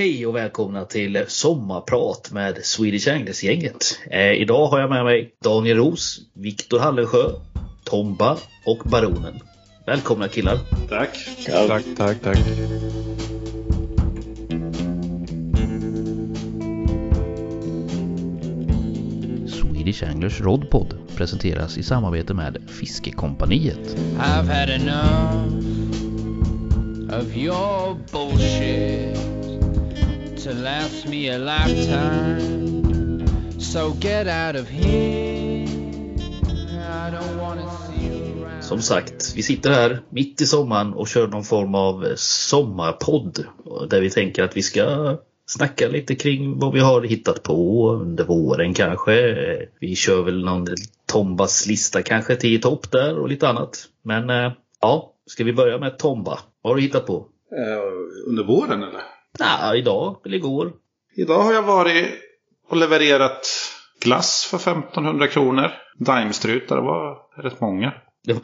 Hej och välkomna till Sommarprat med Swedish Anglers-gänget. Eh, idag har jag med mig Daniel Ros, Viktor Hallesjö, Tomba och Baronen. Välkomna killar! Tack! Tack, tack, tack. Swedish Anglers Rodpod presenteras i samarbete med Fiskekompaniet. I've had enough of your bullshit to last me a lifetime. So get out of here. I don't wanna see you around. Som sagt, vi sitter här mitt i sommaren och kör någon form av sommarpodd. Där vi tänker att vi ska snacka lite kring vad vi har hittat på under våren kanske. Vi kör väl någon Tombas lista kanske till topp där och lite annat. Men eh, ja, ska vi börja med Tomba? Vad har du hittat på? Eh, under våren eller? Nej, idag eller igår. Idag har jag varit och levererat glass för 1500 kronor. Daimstrutar, det var rätt många.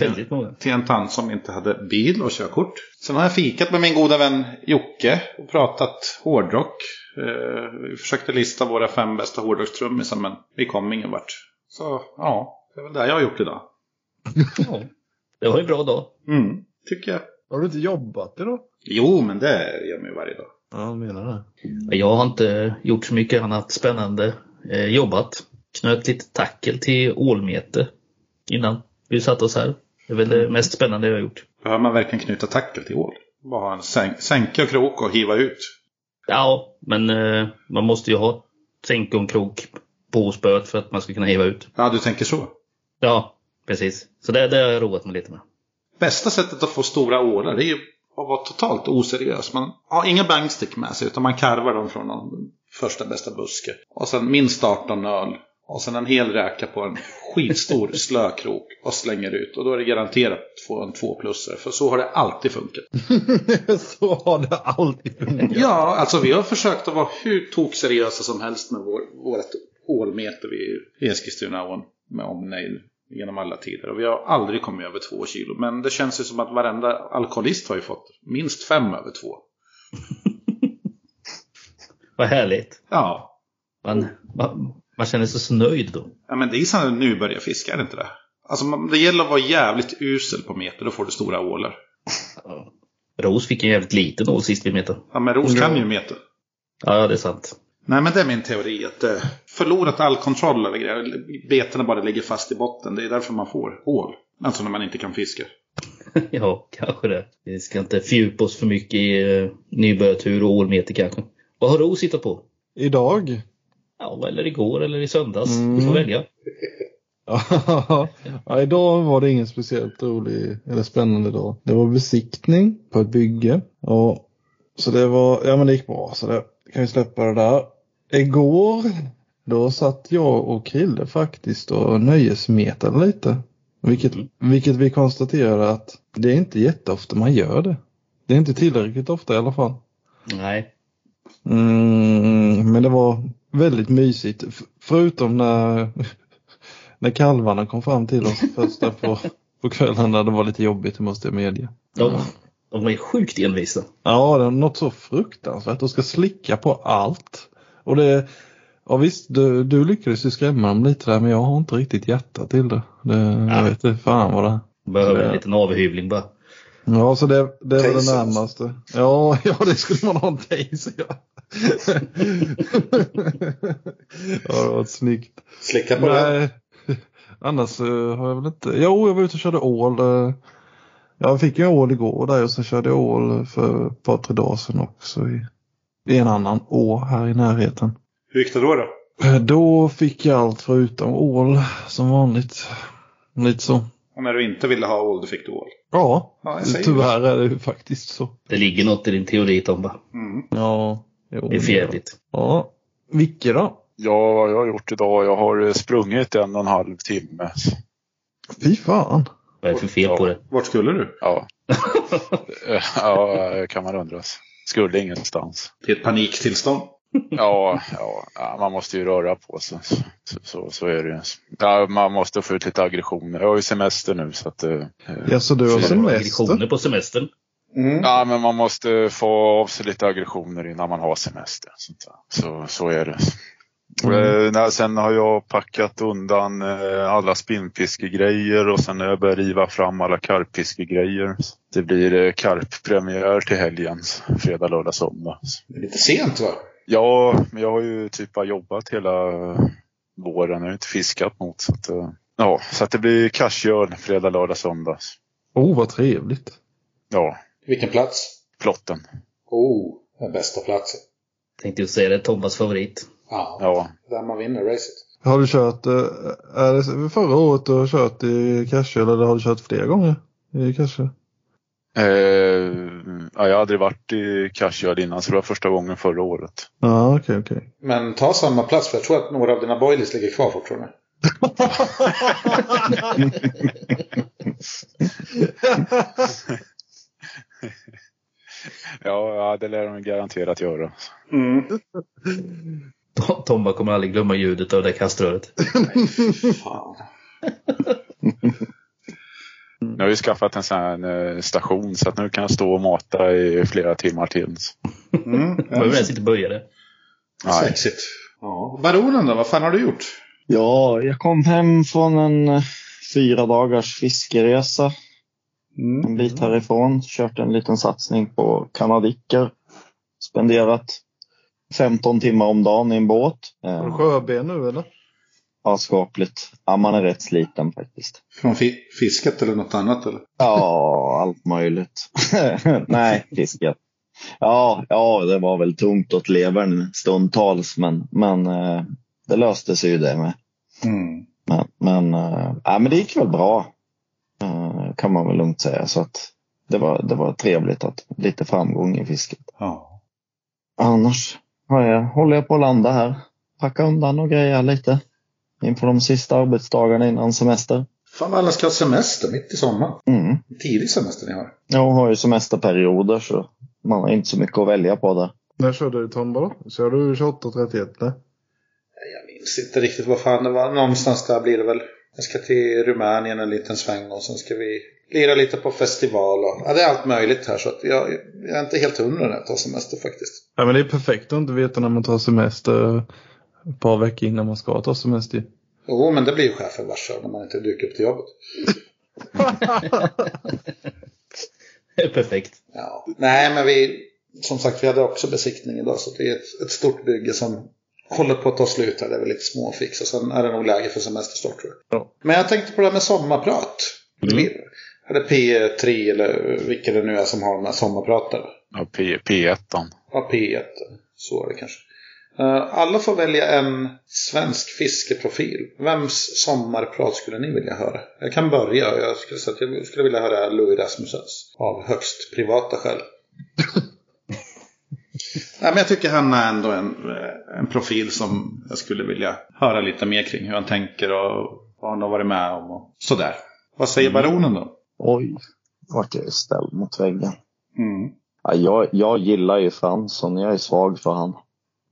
Väldigt många. Till en tant som inte hade bil och körkort. Sen har jag fikat med min goda vän Jocke och pratat hårdrock. Eh, vi försökte lista våra fem bästa hårdrockstrummisar men vi kom ingen vart. Så ja, det är väl det jag har gjort idag. Ja, det var ju bra dag. Mm, tycker jag. Har du inte jobbat idag? Jo, men det gör man ju varje dag. Ja, jag menar det. Jag har inte gjort så mycket annat spännande. Eh, jobbat. Knöt lite tackel till ålmete innan vi satte oss här. Det är väl det mest spännande jag har gjort. Behöver man verkligen knyta tackel till ål? Bara en sänk, sänke och krok och hiva ut. Ja, men eh, man måste ju ha sänke och en krok på spöet för att man ska kunna hiva ut. Ja, du tänker så. Ja, precis. Så det, det har jag roat mig lite med. Bästa sättet att få stora ålar det är ju att vara totalt oseriös. Man har inga bankstick med sig utan man karvar dem från någon första bästa buske. Och sen minst 18 öl. Och sen en hel räka på en skitstor slökrok och slänger ut. Och då är det garanterat få en tvåplussare. För så har det alltid funkat. Så har det alltid funkat. Ja, alltså vi har försökt att vara hur tokseriösa som helst med vår, vårt ålmeter vid Eskilstunaån med omnejd genom alla tider. Och vi har aldrig kommit över två kilo. Men det känns ju som att varenda alkoholist har ju fått minst fem över två. Vad härligt. Ja, Man, man, man känner sig så nöjd då. ja men det är sådana nybörjarfiske, är det inte det? Alltså det gäller att vara jävligt usel på meter, då får du stora ålar. Ros fick en jävligt liten ål sist vi metade. Ja men Ros kan ju meter. Ja, det är sant. Nej men det är min teori att eh, förlorat all kontroll över grejer. Betena bara ligger fast i botten. Det är därför man får ål. Alltså när man inte kan fiska. Ja, kanske det. Vi ska inte fördjupa oss för mycket i uh, nybörjartur och ålmeter kanske. Vad har Ros hittat på? Idag? Ja, eller igår eller i söndags. Mm. Du får välja. ja, idag var det ingen speciellt rolig eller spännande dag. Det var besiktning på ett bygge. Och, så det var, ja men det gick bra så det kan vi släppa det där. Igår, då satt jag och Krille faktiskt och nöjesmetade lite. Vilket, vilket vi konstaterade att det är inte jätteofta man gör det. Det är inte tillräckligt ofta i alla fall. Nej. Mm, men det var väldigt mysigt. Förutom när, när kalvarna kom fram till oss först där på, på kvällen när det var lite jobbigt, det måste jag medge. De, de var ju sjukt envisa. Ja, det något så fruktansvärt. De ska slicka på allt. Och det, ja visst, du, du lyckades ju skrämma dem lite där, men jag har inte riktigt hjärta till det. det Ja. Jag vet inte fan vad det är. Behöver en Det- liten avhyvling bara. Ja, så det, det är väl det närmaste. Ja, ja, det skulle man ha en taser, ja. ja, det var snyggt. Slicka på det. Nej, annars eh, har jag väl inte. Jo, jag var ute och körde ål. eh, Jag fick ju ål igår där och sen körde jag ål för ett par, tre dagar sedan också i, i en annan å här i närheten. Hur gick det då? då? Eh, Då fick jag allt förutom ål som vanligt. Lite så. Och när du inte ville ha ål, då fick du ål. Ja, Ja, tyvärr är det ju faktiskt så. Det ligger något i din teori Tomba. Mm. Ja, jo, Det är förjävligt. Ja, Vicke då? Ja, vad jag har gjort idag? Jag har sprungit en och en halv timme. Fy fan. Vad är det för fel på det? Vart skulle du? Ja, ja kan man undra. Skulle ingenstans. Till ett paniktillstånd. Ja, ja, ja, man måste ju röra på sig. Så, så, så är det ju. Ja, man måste få ut lite aggressioner. Jag har ju semester nu så att... eh, Ja, så du har semester? Aggressioner på semestern. Mm. Ja, men man måste få av sig lite aggressioner innan man har semester. Så, så är det. Mm. Eh, sen har jag packat undan eh, alla spinnfiskegrejer och sen har jag börjat riva fram alla karpfiskegrejer. Det blir eh, karppremiär till helgen, fredag, lördag, söndag. Det är lite sent va? Ja, men jag har ju typ bara jobbat hela våren. Jag har inte fiskat något. Så att, eh, ja, så att det blir kassjöl fredag, lördag, söndag. Oh, vad trevligt. Ja, Vilken plats? plotten. Oh, den bästa platsen. Tänkte ju säga det, Tomas favorit. Ja, Ja, där man vinner racet. Har du kört, eh, är det förra året du har kört i Kassö eller har du kört flera gånger i Kassö? Eh, ja, jag har aldrig varit i Kassjöl innan så det var första gången förra året. Ja, okej, okej. Men ta samma plats för jag tror att några av dina boilies ligger kvar fortfarande. Ja, ja det lär de garanterat göra. Mm. Tomma kommer aldrig glömma ljudet av det kaströret. Nu har ju skaffat en sån här eh, station så att nu kan jag stå och mata i flera timmar till. Mm. Behöver ens inte böja det. Nej. Sexigt. Ja. Baronen då, vad fan har du gjort? Ja, jag kom hem från en eh, fyra dagars fiskeresa Mm. en bit härifrån. Kört en liten satsning på kanadicker. Spenderat 15 timmar om dagen i en båt. Har du Eh, sjöben nu eller? ja, skapligt. Ja, man är rätt sliten faktiskt. Från fi- fisket eller något annat eller? Ja, allt möjligt. Nej, fisket. Ja, ja, det var väl tungt åt levern stundtals, men, men eh, det löste sig ju det med. Mm. Men, men, eh, ja, men det gick väl bra. Kan man väl lugnt säga. Så att det var, det var trevligt att lite framgång i fisket. Ja. Annars jag, håller jag på att landa här. Packa undan och greja lite. Inför de sista arbetsdagarna innan semester. Fan vad alla ska ha semester mitt i sommaren. Mm. Tidig semester ni har. Jag har ju semesterperioder så man har inte så mycket att välja på där. När körde du Tomba då? Kör du 28.31? Nej. Jag minns inte riktigt vad fan det var. Någonstans där blir det väl. Jag ska till Rumänien en liten sväng och sen ska vi lira lite på festival. Och, ja, det är allt möjligt här så att jag, jag är inte helt hundra när jag tar semester faktiskt. Ja, men det är perfekt att inte veta när man tar semester ett par veckor innan man ska ta semester. Jo, men det blir ju chefen varse när man inte dyker upp till jobbet. Perfekt. Ja. Nej, men vi, som sagt, vi hade också besiktning idag så det är ett, ett stort bygge som håller på att ta slut här. Det är väl lite småfix och sen är det nog läge för semesterstart tror jag. Ja. Men jag tänkte på det här med sommarprat. Mm. Det P3 eller vilka det nu är som har de här sommarpratarna? Ja, P, P1. Ja, P1. Så är det kanske. Eh, Alla får välja en svensk fiskeprofil. Vems sommarprat skulle ni vilja höra? Jag kan börja. Jag skulle, säga att jag skulle vilja höra Louis Rasmussens. Av högst privata skäl. Nej, men jag tycker han är ändå en, eh, en profil som jag skulle vilja höra lite mer kring. Hur han tänker och vad han har varit med om och sådär. Vad säger baronen då? Oj, vart jag är ställd mot väggen. Mm. Ja, jag, jag gillar ju Fransson. Jag är svag för han.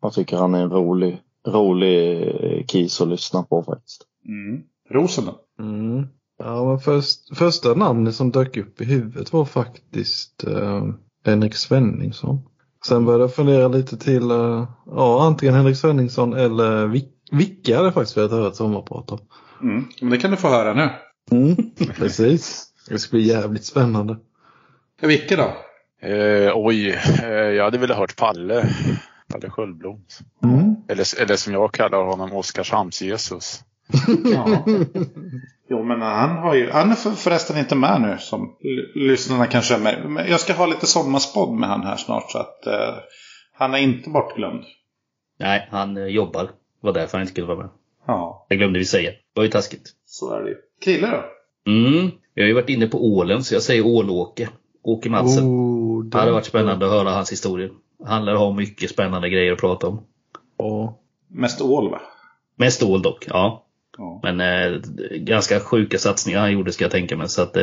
Jag tycker han är en rolig, rolig kis att lyssna på faktiskt. Mm. Rosen då? Mm. Ja, men först, första namnet som dök upp i huvudet var faktiskt eh, Henrik Svenningsson. Sen började jag fundera lite till, eh, ja antingen Henrik Svenningsson eller Vic- Vicke hade jag faktiskt velat höra ett sommarprat om. Mm. Men det kan du få höra nu. Precis. Det ska bli jävligt spännande. Vilka då? Eh, oj, eh, jag hade velat hört Palle. Palle Sköldblom. Mm. Eller, eller som jag kallar honom, Oskarshamns-Jesus. Ja. Jo, men han har ju... Han är för, förresten inte med nu som lyssnarna kanske är med. Men jag ska ha lite sommarspodd med han här snart så att eh, han är inte bortglömd. Nej, han eh, jobbar. Det var därför han inte kunde vara med. Ja, Jag glömde vi säga. Det var ju taskigt. så är det ju. Krille då? Mm. Jag har ju varit inne på ålen så jag säger Ålåke. Åke Madsen. Oh, Det hade varit spännande att höra hans historia. Han lär ha mycket spännande grejer att prata om. Ja. Mest ål va? Mest ål dock, ja. Ja. Men eh, ganska sjuka satsningar han gjorde ska jag tänka mig. Så att, eh,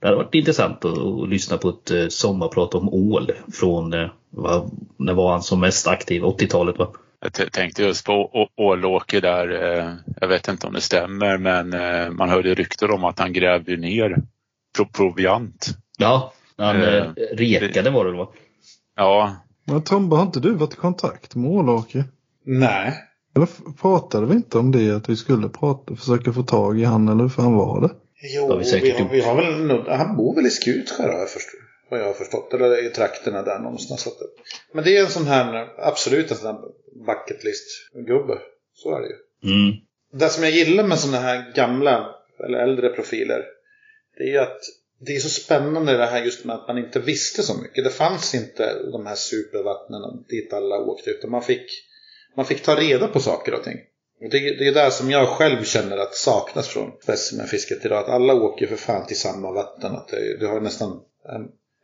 det hade varit intressant att, att lyssna på ett eh, sommarprat om ål från eh, vad, när var han som mest aktiv? 80-talet va? Jag tänkte just på Ålåke där. Eh, jag vet inte om det stämmer men eh, man hörde rykten om att han grävde ner pro- proviant. Ja, Han Eh, eh, rekade var det va? Ja, Men Tomba, har inte du varit i kontakt med Ålåke? Nej. Eller pratade vi inte om det, att vi skulle prata, försöka få tag i han, eller hur fan var det? Jo, har vi har, vi har väl Han bor väl i Skutskär har jag förstått. Vad jag har förstått. Eller i trakterna där någonstans. Men det är en sån här, absolut en sån här bucket list-gubbe. Så är det ju. Mm. Det som jag gillar med såna här gamla eller äldre profiler. Det är ju att det är så spännande det här just med att man inte visste så mycket. Det fanns inte de här supervattnen dit alla åkte. Utan man fick, man fick ta reda på saker och ting. Och det, det är där som jag själv känner att saknas från specimenfisket idag. Att alla åker för fan till samma vatten. Att det, du har nästan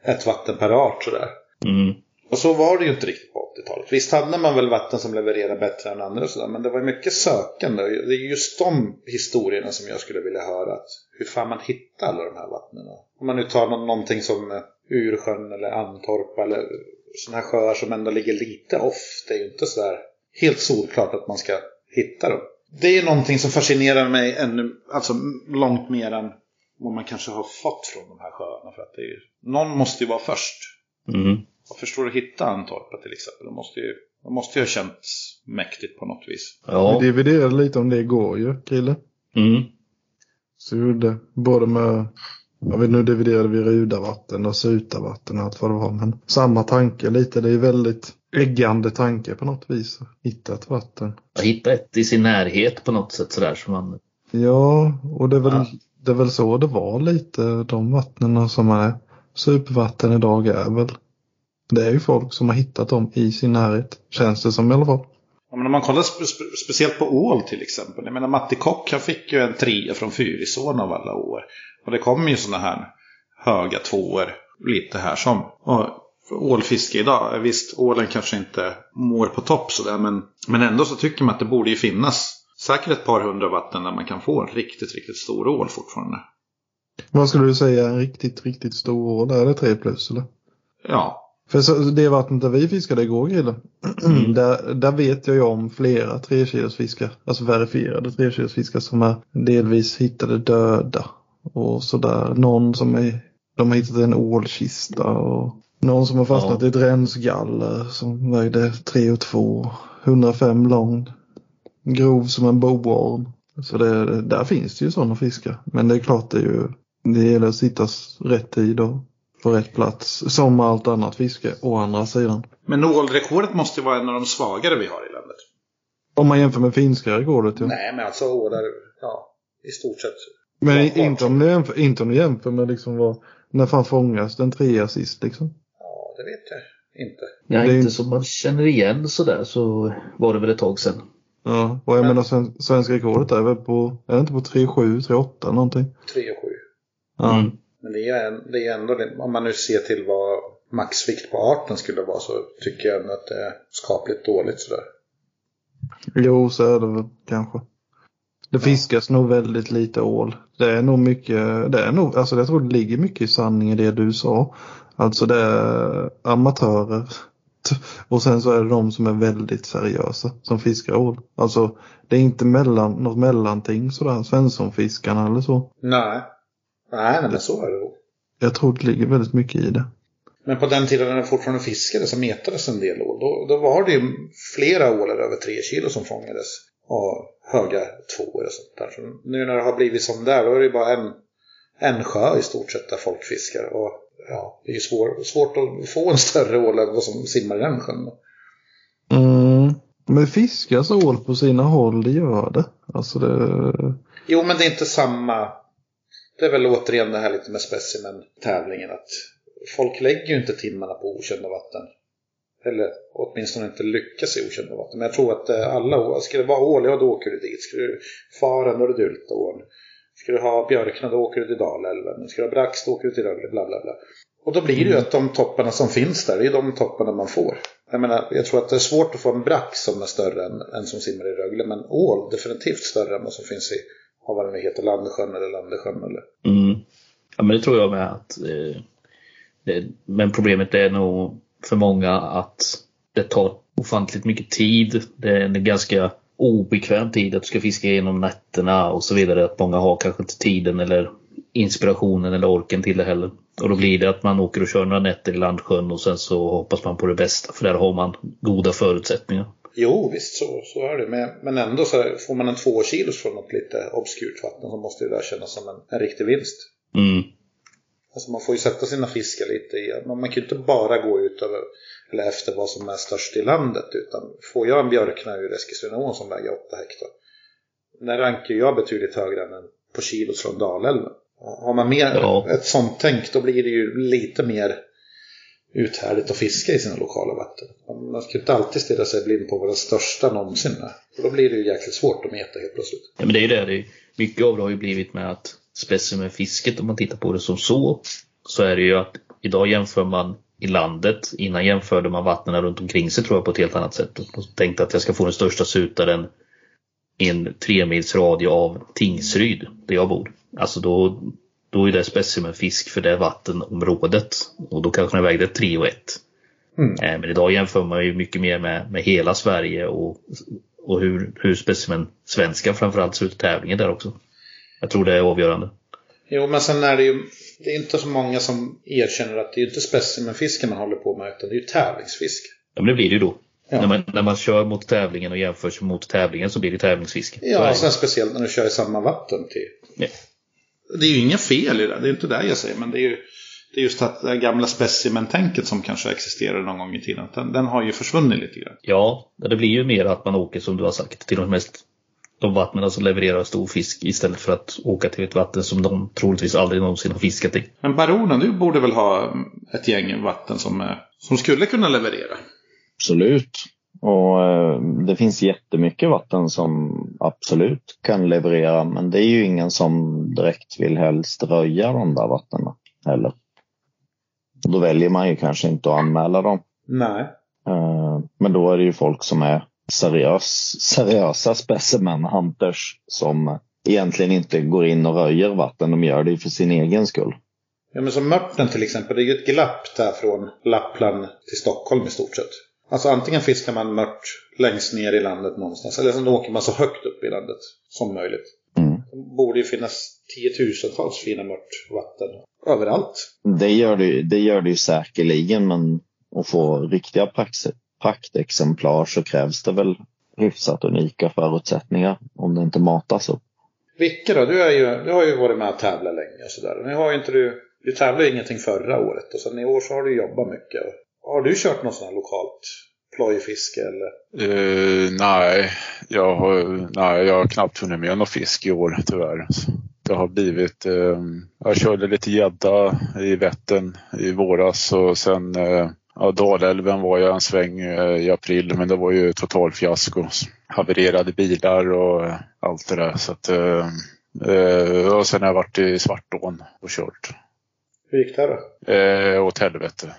ett vatten per art sådär. Mm. Och så var det ju inte riktigt på 80-talet. Visst hade man väl vatten som levererade bättre än andra och sådär. Men det var ju mycket sökande. Och Det är just de historierna som jag skulle vilja höra. Att hur fan man hittar alla de här vattnen. Om man nu tar någonting som eh, Ursjön eller Antorp eller sådana här sjöar som ändå ligger lite off. Det är ju inte sådär helt solklart att man ska hitta dem. Det är någonting som fascinerar mig ännu, alltså långt mer än vad man kanske har fått från de här sjöarna. För att det är, ju- någon måste ju vara först. Mm. Och förstår du hitta Antorpa till exempel? Det måste ju, det måste ju ha känts mäktigt på något vis. Ja. Vi dividerade lite om det igår ju, Krille. Mm. Så vi gjorde både med, jag vet nu dividerade vi Rudavatten och Sutavatten och allt vad det var. Men samma tanke lite, det är väldigt äggande tanke på något vis. Hitta ett vatten. Att hitta ett i sin närhet på något sätt sådär som man... Ja, och det är väl, Ja. det är väl så det var lite. De vattnen som är supervatten idag är väl. Det är ju folk som har hittat dem i sin närhet. Känns det som i alla fall. Ja, men om man kollar spe, spe, speciellt på ål till exempel. Jag menar Matti Kock han fick ju en trea från Fyrisån av alla år. Och det kommer ju sådana här höga tvåor lite här som. Och ålfiske idag, visst ålen kanske inte mår på topp sådär. Men, men ändå så tycker man att det borde ju finnas säkert ett par hundra vatten där man kan få en riktigt, riktigt stor ål fortfarande. Vad skulle du säga en riktigt, riktigt stor ål? Är det 3 plus eller? Ja, För så, det vattnet där vi fiskade igår Grille, där, där vet jag ju om flera 3 kilos fiskar, alltså verifierade 3 kilos fiskar som är delvis hittade döda. Och sådär. Någon som är, de har hittat en ålkista och någon som har fastnat Ja. i ett rensgaller som vägde 3 och 2, 105 lång, grov som en boorm. Så det, där finns det ju sådana fiskar. Men det är klart det är ju, det gäller att sitta rätt tid och på rätt plats. Som allt annat fiske å andra sidan. men ålrekordet måste ju vara en av de svagare vi har i landet. Om man jämför med finska rekordet ja. Nej, men alltså ålar, ja, i stort sett. Men Ja, inte om du jämför, inte om du jämför med liksom vad, när fan fångas den trea sist liksom. Ja, det vet jag inte. Ja, Det är inte inte- som man känner igen sådär så var det väl ett tag sedan. Ja, och jag Men- menar sven, svenska rekordet är väl på, är det inte på 3,7, 3,8 någonting? 3 och 7. Ja. Mm. Men det är, det är ändå, om man nu ser till vad maxvikt på arten skulle vara så tycker jag att det är skapligt dåligt sådär. Jo, så är det väl kanske. Det fiskas nog väldigt lite ål. Det är nog mycket, det är nog, alltså jag tror det ligger mycket i sanning i det du sa. Alltså det är amatörer. Och sen så är det de som är väldigt seriösa som fiskar ål. Alltså det är inte mellan, något mellanting sådär, Svenssonfiskarna eller så. Nej. Nej, nej, men så är det nog. Jag tror det ligger väldigt mycket i det. Men på den tiden när det fortfarande fiskades så metades en del ål. Då, då var det ju flera ålar över 3 kilo som fångades. Och höga tvåor och sånt där. Så nu när det har blivit som där, då är det bara en, en sjö i stort sett där folk fiskar. Och ja, det är ju svår, svårt att få en större ål än vad som simmar i den sjön. Mm. Men fiskas ål på sina håll, det gör det. Alltså det... Jo, men det är inte samma. Det är väl återigen det här lite med specimen-tävlingen. Att folk lägger ju inte timmarna på okända vatten. Eller åtminstone inte lyckas i okända vatten. Men jag tror att eh, alla år, ska det vara ål, ja då åker du dit. Ska du faren, då är det Dyltaån. Ska du ha björkna, då åker du till Dalälven. Ska du ha brax, då åker du till Rögle, bla bla bla. Och då blir det ju att de topparna som finns där, det är de topparna man får. Jag menar, jag tror att det är svårt att få en brax som är större än, än som simmar i Rögle. Men ål, definitivt större än vad som finns i, ja, vad det nu heter, Landsjön eller Landesjön eller. Mm. Ja men det tror jag med att eh, det, Men problemet är nog för många att det tar ofantligt mycket tid. Det är en ganska obekväm tid att du ska fiska genom nätterna och så vidare. Att många har kanske inte tiden eller inspirationen eller orken till det heller. Och då blir det att man åker och kör några nätter i Landsjön och sen så hoppas man på det bästa för där har man goda förutsättningar. Jo, visst så, så är det. Men, men ändå så här, får man en två kilos från något lite obskurt vatten så måste det där kännas som en, en riktig vinst. Mm. Alltså man får ju sätta sina fiskar lite i, man man kan ju inte bara gå ut över, eller efter vad som är störst i landet utan får jag en björkna ur Eskilstunaån som väger 8 hektar. Den rankar jag betydligt högre än en på kilos från Dalälven. Har man mer Ja. ett sånt tänk då blir det ju lite mer uthärdigt att fiska i sina lokala vatten. Man- ska inte alltid stirra sig blind på vad den största någonsin är. För då blir det ju jäkligt svårt att meta helt plötsligt. Ja, men det är ju det. det är, mycket av det har ju blivit med att specimenfisket, om man tittar på det som så, så är det ju att idag jämför man i landet. Innan jämförde man vattnen runt omkring sig tror jag på ett helt annat sätt. Och tänkte att jag ska få den största sutaren i en tremilsradie radie av Tingsryd, där jag bor. Alltså då, då är det specimenfisk för det vattenområdet. Och då kanske den vägde 3 och 1. Mm. Eh, Men idag jämför man ju mycket mer med, med hela Sverige och, och hur, hur specimen svenska framförallt ser ut i tävlingen där också. Jag tror det är avgörande. Jo, men sen är det ju det är inte så många som erkänner att det är inte specimenfiske man håller på med utan det är ju tävlingsfiske. Ja, men det blir det ju då. Ja. När, man, när man kör mot tävlingen och jämför sig mot tävlingen så blir det tävlingsfiske. Är Ja, och sen speciellt när du kör i samma vatten till. Ja. Det är ju inget fel i det, det är inte det jag säger, men det är ju det är just att det gamla specimentänket som kanske existerade någon gång i tiden, den, den har ju försvunnit lite grann. Ja, det blir ju mer att man åker som du har sagt till de mest de vattnen som levererar stor fisk istället för att åka till ett vatten som de troligtvis aldrig någonsin har fiskat i. Men Baronen, du borde väl ha ett gäng vatten som, eh, som skulle kunna leverera? Absolut. Och eh, det finns jättemycket vatten som absolut kan leverera men det är ju ingen som direkt vill helst röja de där vattnen heller. Då väljer man ju kanske inte att anmäla dem. Nej. Eh, Men då är det ju folk som är seriös, seriösa specimen hunters som egentligen inte går in och röjer vatten. De gör det ju för sin egen skull. Ja, men som Mörten till exempel, det är ju ett glapp där från Lappland till Stockholm i stort sett. Alltså antingen fiskar man mört längst ner i landet någonstans, eller så åker man så högt upp i landet som möjligt. Mm. Det borde ju finnas tiotusentals fina mörtvatten överallt. Det gör det, det gör det ju säkerligen men att få riktiga prax- praktexemplar så krävs det väl hyfsat unika förutsättningar om det inte matas upp. Vicke då, du, är ju, du har ju varit med och tävlat länge och sådär. Nu har ju inte du, du tävlade ju ingenting förra året och sen i år så har du jobbat mycket. Har du kört något sånt här lokalt plojfiske eller? Uh, nej, jag har, nej, jag har knappt hunnit med någon fisk i år tyvärr. Det har blivit, uh, jag körde lite gädda i Vättern i våras och sen uh, ja, Dalälven var jag en sväng i april men det var ju total fiasko. Havererade bilar och allt det där. Så att, eh, och sen har jag varit i Svartån och kört. Hur gick det då? Eh, åt helvete.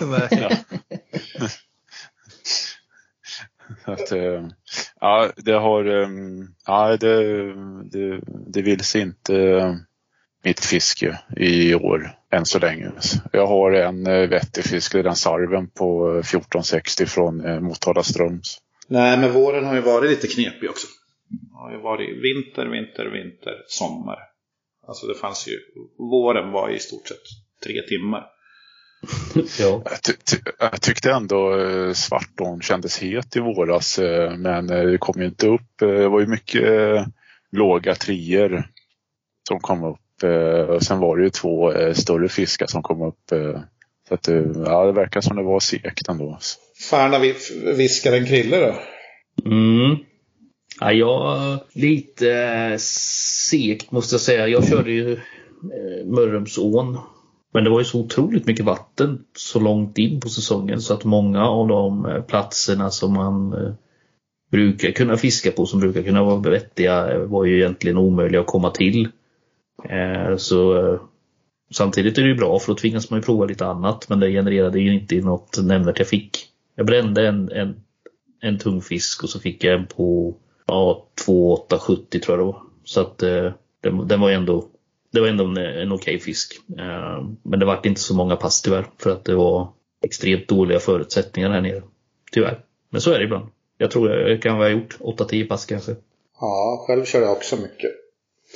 Att, eh, ja, det har, eh, ja, det, det, det vill sig inte eh, mitt fiske i år än så länge. Jag har en vettig fisk, det den sarven på eh, 1460 från Motala Ströms. Nej, men våren har ju varit lite knepig också. Det har ju varit vinter, vinter, vinter, sommar. Alltså det fanns ju, våren var i stort sett tre timmar. Ja. Jag, ty, ty, jag tyckte ändå eh, Svartån kändes het i våras eh, men eh, det kom ju inte upp. Det var ju mycket låga trier som kom upp. Och sen var det ju två större fiskar som kom upp. Så att, ja, det verkar som det var segt ändå. Färna vi- viskar en krille då? Mm. Ja, jag lite segt måste jag säga. Jag körde ju eh, Mörrumsån. Men det var ju så otroligt mycket vatten så långt in på säsongen så att många av de eh, platserna som man eh, brukar kunna fiska på, som brukar kunna vara vettiga, eh, var ju egentligen omöjliga att komma till. Eh, Så eh, Samtidigt är det ju bra för då tvingas man ju prova lite annat men det genererade ju inte något nämnvärt jag fick. Jag brände en, en en tung fisk och så fick jag en på ja, 2,870 tror jag det var. Så att eh, den, den var ändå det var ändå en, en okej fisk. Eh, men det var inte så många pass tyvärr för att det var extremt dåliga förutsättningar här nere. Tyvärr. Men så är det ibland. Jag tror jag kan ha gjort 8-10 pass kanske. Ja, själv körde jag också mycket.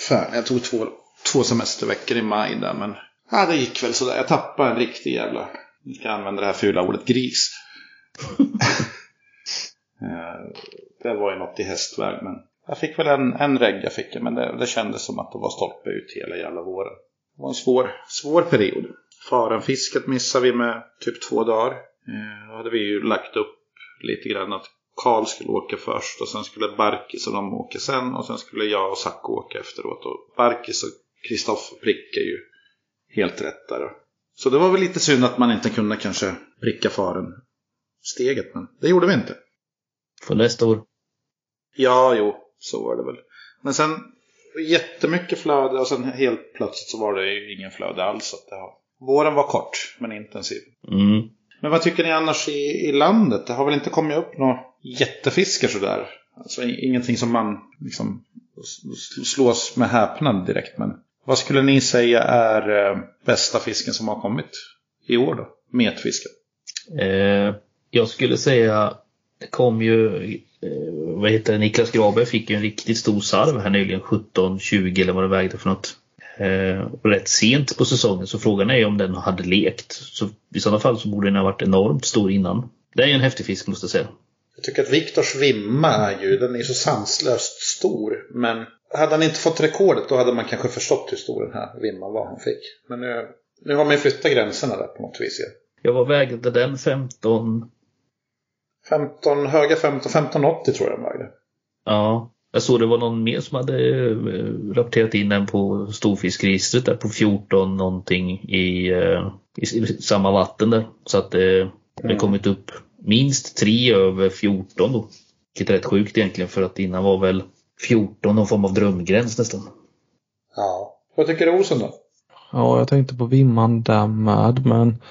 Fan, jag tog två, två semesterveckor i maj där men Ja, det gick väl sådär. Jag tappade en riktig jävla, nu ska jag använda det här fula ordet, gris. Eh, det var ju något i hästväg, men jag fick väl en, en regg jag fick, men det, det kändes som att det var stolpe ut hela jävla våren. Det var en svår, svår period. Farenfisket missade vi med typ två dagar. Eh, Då hade vi ju lagt upp lite grann att Karl skulle åka först och sen skulle Barkis och de åka sen och sen skulle jag och Sacco åka efteråt. Och Barkis och Kristoffer prickade ju helt rätt där. Så det var väl lite synd att man inte kunde kanske pricka faren steget, men det gjorde vi inte. För nästa år. Ja, jo, så var det väl. Men sen jättemycket flöde och sen helt plötsligt så var det ju ingen flöde alls. Att det har... Våren var kort, men intensiv. Mm. Men vad tycker ni annars i, i landet? Det har väl inte kommit upp några jättefiskar sådär? Alltså ingenting som man liksom slås med häpnad direkt. Men vad skulle ni säga är eh, bästa fisken som har kommit i år då? Metfisken. Eh, jag skulle säga, det kom ju, eh, vad heter det, Niklas Graberg fick ju en riktigt stor sarv här nyligen, 17-20 eller vad det vägde för något. Eh, rätt sent på säsongen så frågan är om den hade lekt. Så i sådana fall så borde den ha varit enormt stor innan. Det är ju en häftig fisk måste jag säga. Jag tycker att Viktors vimma är ju, den är så sanslöst stor. Men hade han inte fått rekordet då hade man kanske förstått hur stor den här vimman var han fick. Men nu, nu har man ju flyttat gränserna där på något vis. igen. Jag var vägde den 15, 15, höga 15, 1580 tror jag den vägde. ja. Jag såg det var någon mer som hade eh, rapporterat in den på storfiskregistret där på 14 någonting i, eh, i, i samma vatten där. Så att eh, det har kommit upp minst tre över 14 då. Vilket är rätt sjukt egentligen för att innan var väl 14 någon form av drömgräns nästan. Ja. Vad tycker du Olsson då? Ja, jag tänkte på Vimman där med, men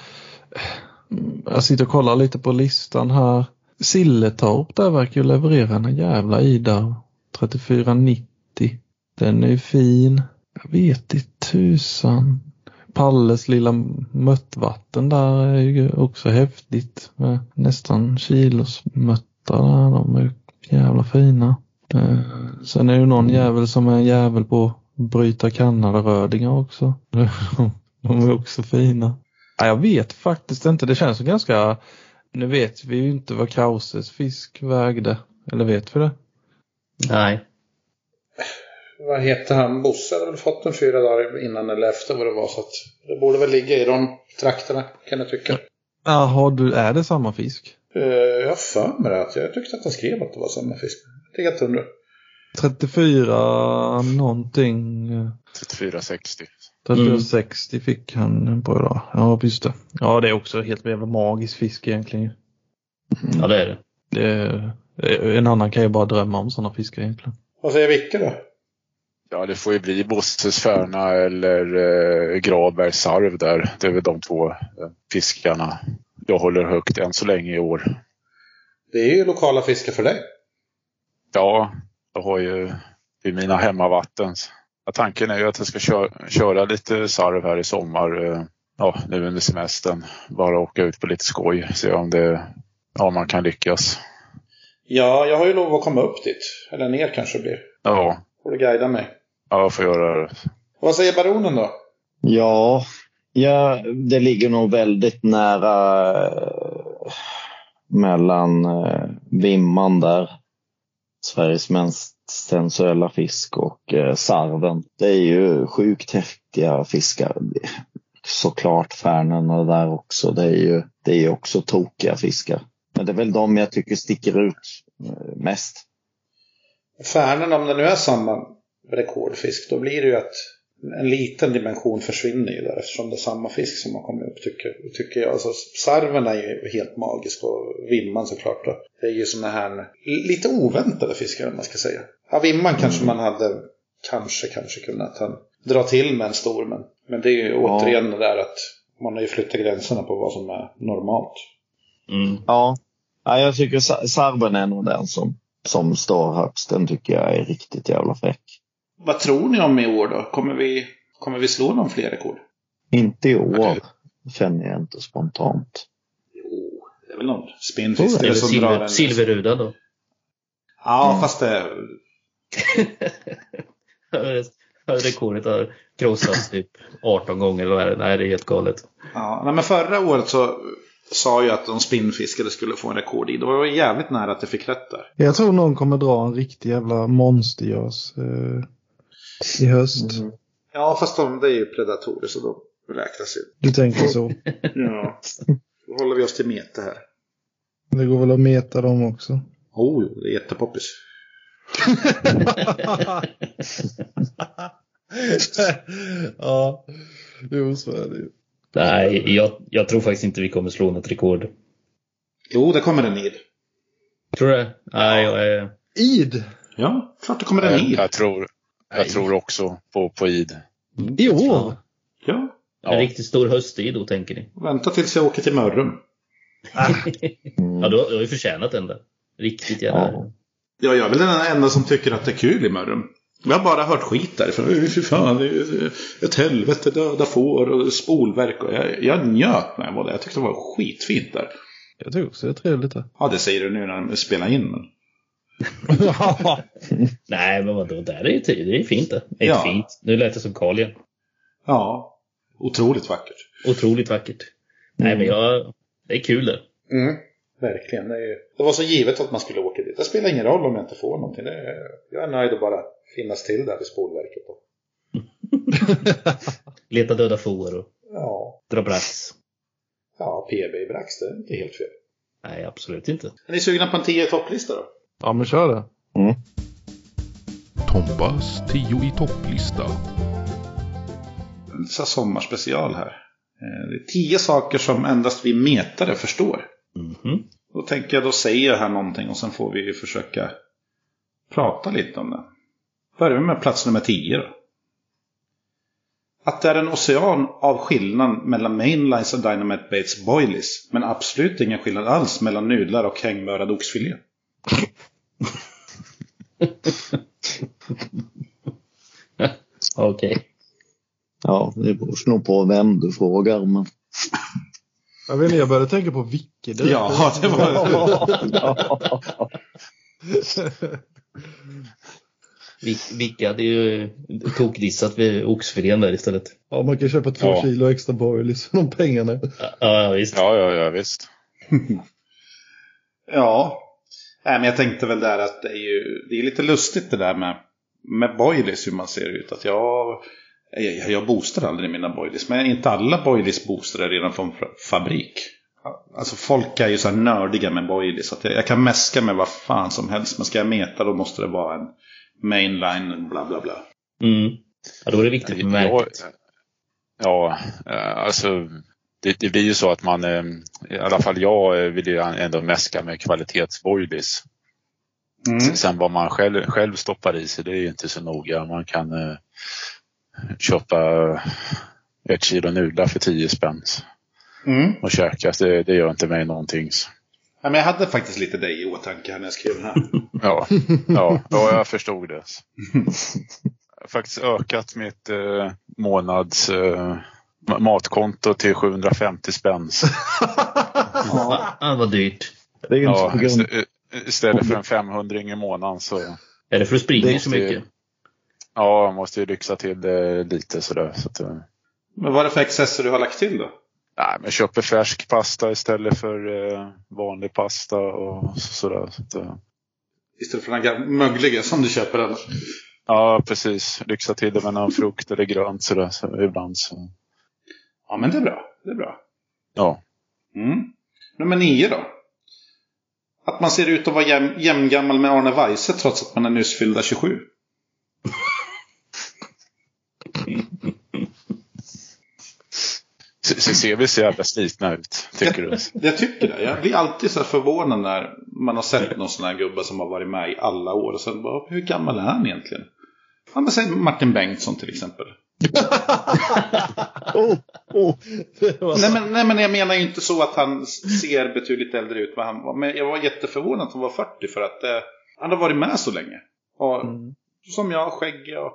jag sitter och kollar lite på listan här. Silletorp där verkar ju leverera en jävla Ida 3490. Den är ju fin. Jag vet i tusan. Palles lilla möttvatten där är ju också häftigt med nästan kilos mötta där. De är ju jävla fina. Eh, sen är det ju någon jävel som är en jävel på att bryta Kanadarödingar också. De är också fina. Jag vet faktiskt inte. Det känns som ganska... Nu vet vi ju inte vad Krauses fisk vägde. Eller vet vi det? Nej. Vad heter han? Bosse hade väl fått den fyra dagar innan eller efter vad det var. Så att det borde väl ligga i de trakterna kan jag tycka. Jaha, är det samma fisk? Uh, jag har för mig det. Jag tyckte att han skrev att det var samma fisk. Jag tycker att 34 någonting. 34,60. 360 mm. fick han på idag. Ja, just det. Ja, det är också helt jävla magisk fisk egentligen. Mm. Ja, det är det. det är, en annan kan ju bara drömma om sådana fiskar egentligen. Vad säger Vicke då? Ja, det får ju bli Bosses Färna eller eh, Grabergs Sarv där. Det är väl de två eh, fiskarna jag håller högt än så länge i år. Det är ju lokala fiskar för dig. Ja, jag har ju i mina hemmavatten Ja, tanken är ju att jag ska köra, köra lite sarv här i sommar. eh, Ja, nu under semestern. Bara åka ut på lite skoj. Se om det, ja, man kan lyckas. Ja, jag har ju lov att komma upp dit. Eller ner kanske det blir. Ja, Får du guida mig. ja jag får göra det. Vad säger baronen då? Ja, ja, det ligger nog väldigt nära eh, mellan eh, Vimman där, Sveriges mest sensuella fisk och eh, sarven. Det är ju sjukt häftiga fiskar. Såklart färnorna där också. Det är ju det är ju också tokiga fiskar. Men det är väl de jag tycker sticker ut eh, mest. Färnen, om det nu är samma rekordfisk, då blir det ju att en liten dimension försvinner ju där eftersom det är samma fisk som har kommit upp tycker, tycker jag. Alltså, sarven är ju helt magisk och vimman såklart. Då. Det är ju såna här lite oväntade fiskar om man ska säga. Ja, vimman kanske man hade kanske, kanske kunnat han, dra till med en stor. Men, men det är ju Ja. återigen det där att man har ju flyttat gränserna på vad som är normalt. Mm. Ja, ja jag tycker sa- sarven är nog den som, som står högst. Den tycker jag är riktigt jävla fräck. Vad tror ni om i år då? Kommer vi, kommer vi slå någon fler rekord? Inte i år, känner jag inte spontant. Jo, det är väl någon Tror spinnfiskare Eller silver, en... silverrudan då. Ja, Mm. fast det... Rekordet har krossats typ 18 gånger eller vad det? Nej, det är helt galet. Ja, nej, men förra året så sa jag att de spinnfiskade skulle få en rekord i. Då var jävligt nära att jag fick rätt där. Jag tror någon kommer dra en riktig jävla monstergös eh, i höst. Ja, fast de, det är ju predatorer så de räknas ju. Du tänker så. Ja. Då håller vi oss till meter här. Det går väl att meta dem också. Oh, jo, det är jättepoppis. ja, jo så är det ju. Nej, jag, jag tror faktiskt inte vi kommer slå något rekord. Jo, det kommer en id. Tror du det? Nej, jag är... Id! Ja, klart det kommer en id. Jag tror, jag tror också på, på id. År? Ja, En riktigt stor hösttid då, tänker ni? vänta tills jag åker till Mörrum. Ja, du har, du har ju förtjänat den där. Riktigt jävla... Ja. Ja, jag är väl den enda som tycker att det är kul i Mörrum. Jag har bara hört skit därifrån. "Ö, Fy fan, det är ett helvete, döda får och spolverk. Och jag, jag njöt när jag var där. Jag tyckte det var skitfint där. Jag tycker också det är trevligt där. Ja, det säger du nu när de spelar in. Men... Nej, men vadå? Där är ju tid. Det är fint det. Inte Ja. fint. Nu lät det som Karl igen. Ja, otroligt vackert. Otroligt vackert. Nej, men jag... Det är kul det. Mm. Verkligen. Det, är, det var så givet att man skulle åka dit. Det spelar ingen roll om jag inte får någonting. Är, jag är nöjd att bara finnas till där vid spolverket. Då. Leta döda får och Ja, dra brass. ja, PB i Brax, det är inte helt fel. Nej, absolut inte. Är ni sugna på en 10 topplista då? Ja men kör det. Tompas 10 i topplista. Här sommarspecial här. Eh, Det är 10 saker som endast vi metare förstår. Mhm. Då tänker jag, då säger jag här någonting och sen får vi försöka prata lite om det. Börjar vi med plats nummer 10 då. Att det är en ocean av skillnad mellan mainlines och Dynamite Bates boilies. Men absolut ingen skillnad alls mellan nudlar och hängmörad oxfilé. Okej. Ja, det beror nog på vem du frågar. Men... Jag vet inte, jag började tänka på Vicke direkt. Ja, det var Vil- Vilka hade ju tokdissat vid oxfilén där istället. Ja, man kan köpa två Ja. kilo extra boilies för de pengarna. Ja, ja visst. Ja, ja, ja visst. Ja. Nej, men jag tänkte väl där att det är ju det är lite lustigt det där med, med boilies hur man ser ut. Att jag, jag, jag boostar aldrig mina boilies. Men inte alla boilies boostar redan från fa- fabrik. Alltså folk är ju så här nördiga med boilies. Att jag, jag kan mäska med vad fan som helst. Men ska jag meta då måste det vara en mainline bla bla bla. Mm. Ja, då är det viktigt med märket. ja, eh, alltså det, det blir ju så att man, eh, i alla fall jag eh, vill ju ändå mäska med kvalitetsboilies. Mm. Sen vad man själv, själv stoppar i sig det är ju inte så noga. Man kan eh, köpa ett kilo nudlar för 10 spänn Mm. och käka. Det, det gör inte mig någonting. Ja, men jag hade faktiskt lite dig i åtanke när jag skrev den här. Ja, ja, ja jag förstod det. Jag har faktiskt ökat mitt eh, månads eh, matkonto till 750 spänn. Ja, ah, vad dyrt. Det är ju Ja, istället för en 500 i månaden så Är det för att springa Det så det- mycket? ja, jag måste ju lyxa till det lite sådär. Så att, eh, Men vad är det för excesser du har lagt till då? nej, men jag köper färsk pasta istället för eh, vanlig pasta och sådär. Så att, eh, Istället för den gamla mögliga som du köper annars. ja, precis. Lyxa till det med någon frukt eller grönt sådär. Så ibland så. Ja, men det är bra. Det är bra. Ja. Mm. Nummer nio då. Att man ser ut att vara jäm, jämngammal med Arne Weise trots att man är nyss fyllda 27. Så, ser vi så jävla slitna ut, tycker du? Jag tycker det. Jag blir alltid så förvånad när man har sett någon sån här gubbe som har varit med i alla år. Och sen bara, hur gammal är han egentligen? Ja, men säg Martin Bengtsson till exempel. Oh, oh, Nej men, nej men jag menar ju inte så att han ser betydligt äldre ut vad han var. Men jag var jätteförvånad att han var 40 för att eh, han har varit med så länge. Och Mm. som jag, skäggig och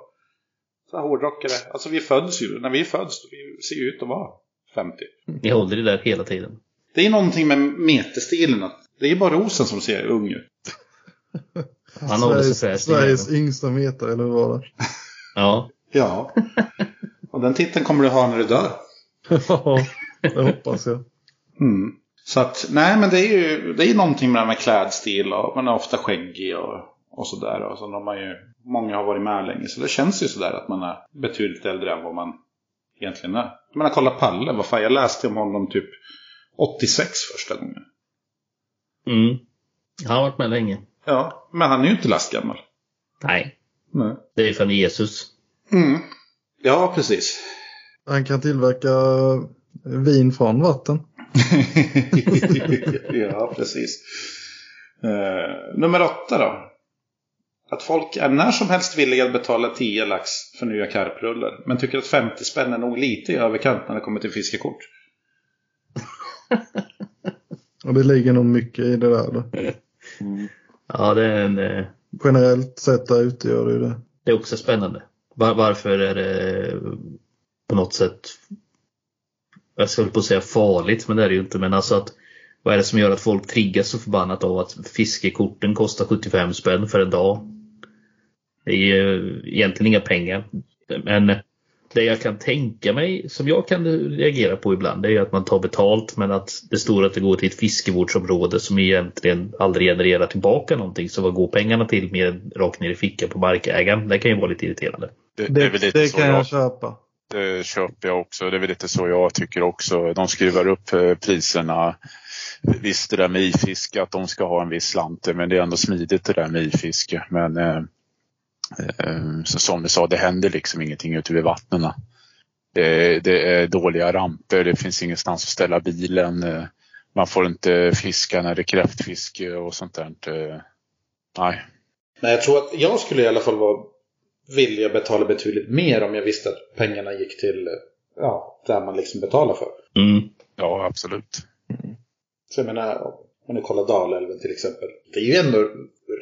så här hårdrockare. Alltså vi föds ju, när vi föds, vi ser ju ut att vara 50. Ni håller det där hela tiden. Det är någonting med meterstilen. Att det är bara rosen som ser ung ut. Han Sveriges. Sveriges yngsta meter, eller vad var det? Ja. Ja. Och den titeln kommer du ha när du dör. Ja, det hoppas jag. Mm. Så att, nej men det är ju det är ju någonting med det här med klädstil och man är ofta skäggig och, och sådär. Och så har man ju, många har varit med länge så det känns ju sådär att man är betydligt äldre än vad man egentligen är. Jag menar kolla Palle, vad fan jag läste om honom typ 86 första gången. Mm. Han har varit med länge. Ja, men han är ju inte lastgammal. Nej, Nej. det är från Jesus. Mm. Ja, precis. Han kan tillverka vin från vatten. ja, precis. Uh, nummer åtta då. Att folk är när som helst villiga att betala 10 lax för nya karprullar. Men tycker att 50 spänn är nog lite i överkant när det kommer till fiskekort. Och det ligger nog mycket i det där. Då. Ja, det är, en, eh, Generellt sett där ute gör det ju det. det är också spännande. Var, varför är det på något sätt, jag skulle på att säga farligt, men det är det ju inte. Men alltså att vad är det som gör att folk triggas så förbannat av att fiskekorten kostar 75 spänn för en dag? Det är ju egentligen inga pengar. Men det jag kan tänka mig, som jag kan reagera på ibland, det är att man tar betalt men att det står att det går till ett fiskevårdsområde som egentligen aldrig genererar tillbaka någonting. Så vad går pengarna till mer än rakt ner i fickan på markägaren? Det kan ju vara lite irriterande. Det, det är väl lite det så kan jag, jag köpa. det köper jag också. Det är väl lite så jag tycker också. De skruvar upp eh, priserna. Visst det där med ifiske att de ska ha en viss slant men det är ändå smidigt det där med ifiske. Men eh, eh, som du sa, det händer liksom ingenting ute vid vattnen. Det, det är dåliga ramper, det finns ingenstans att ställa bilen. Man får inte fiska när det är kräftfiske och sånt där. eh, Nej. Nej, jag tror att jag skulle i alla fall vara villig att betala betydligt mer om jag visste att pengarna gick till ja, där man liksom betalar för. Mm. Ja, absolut. Så jag menar, om ni kollar Dalälven till exempel. Det är ju ändå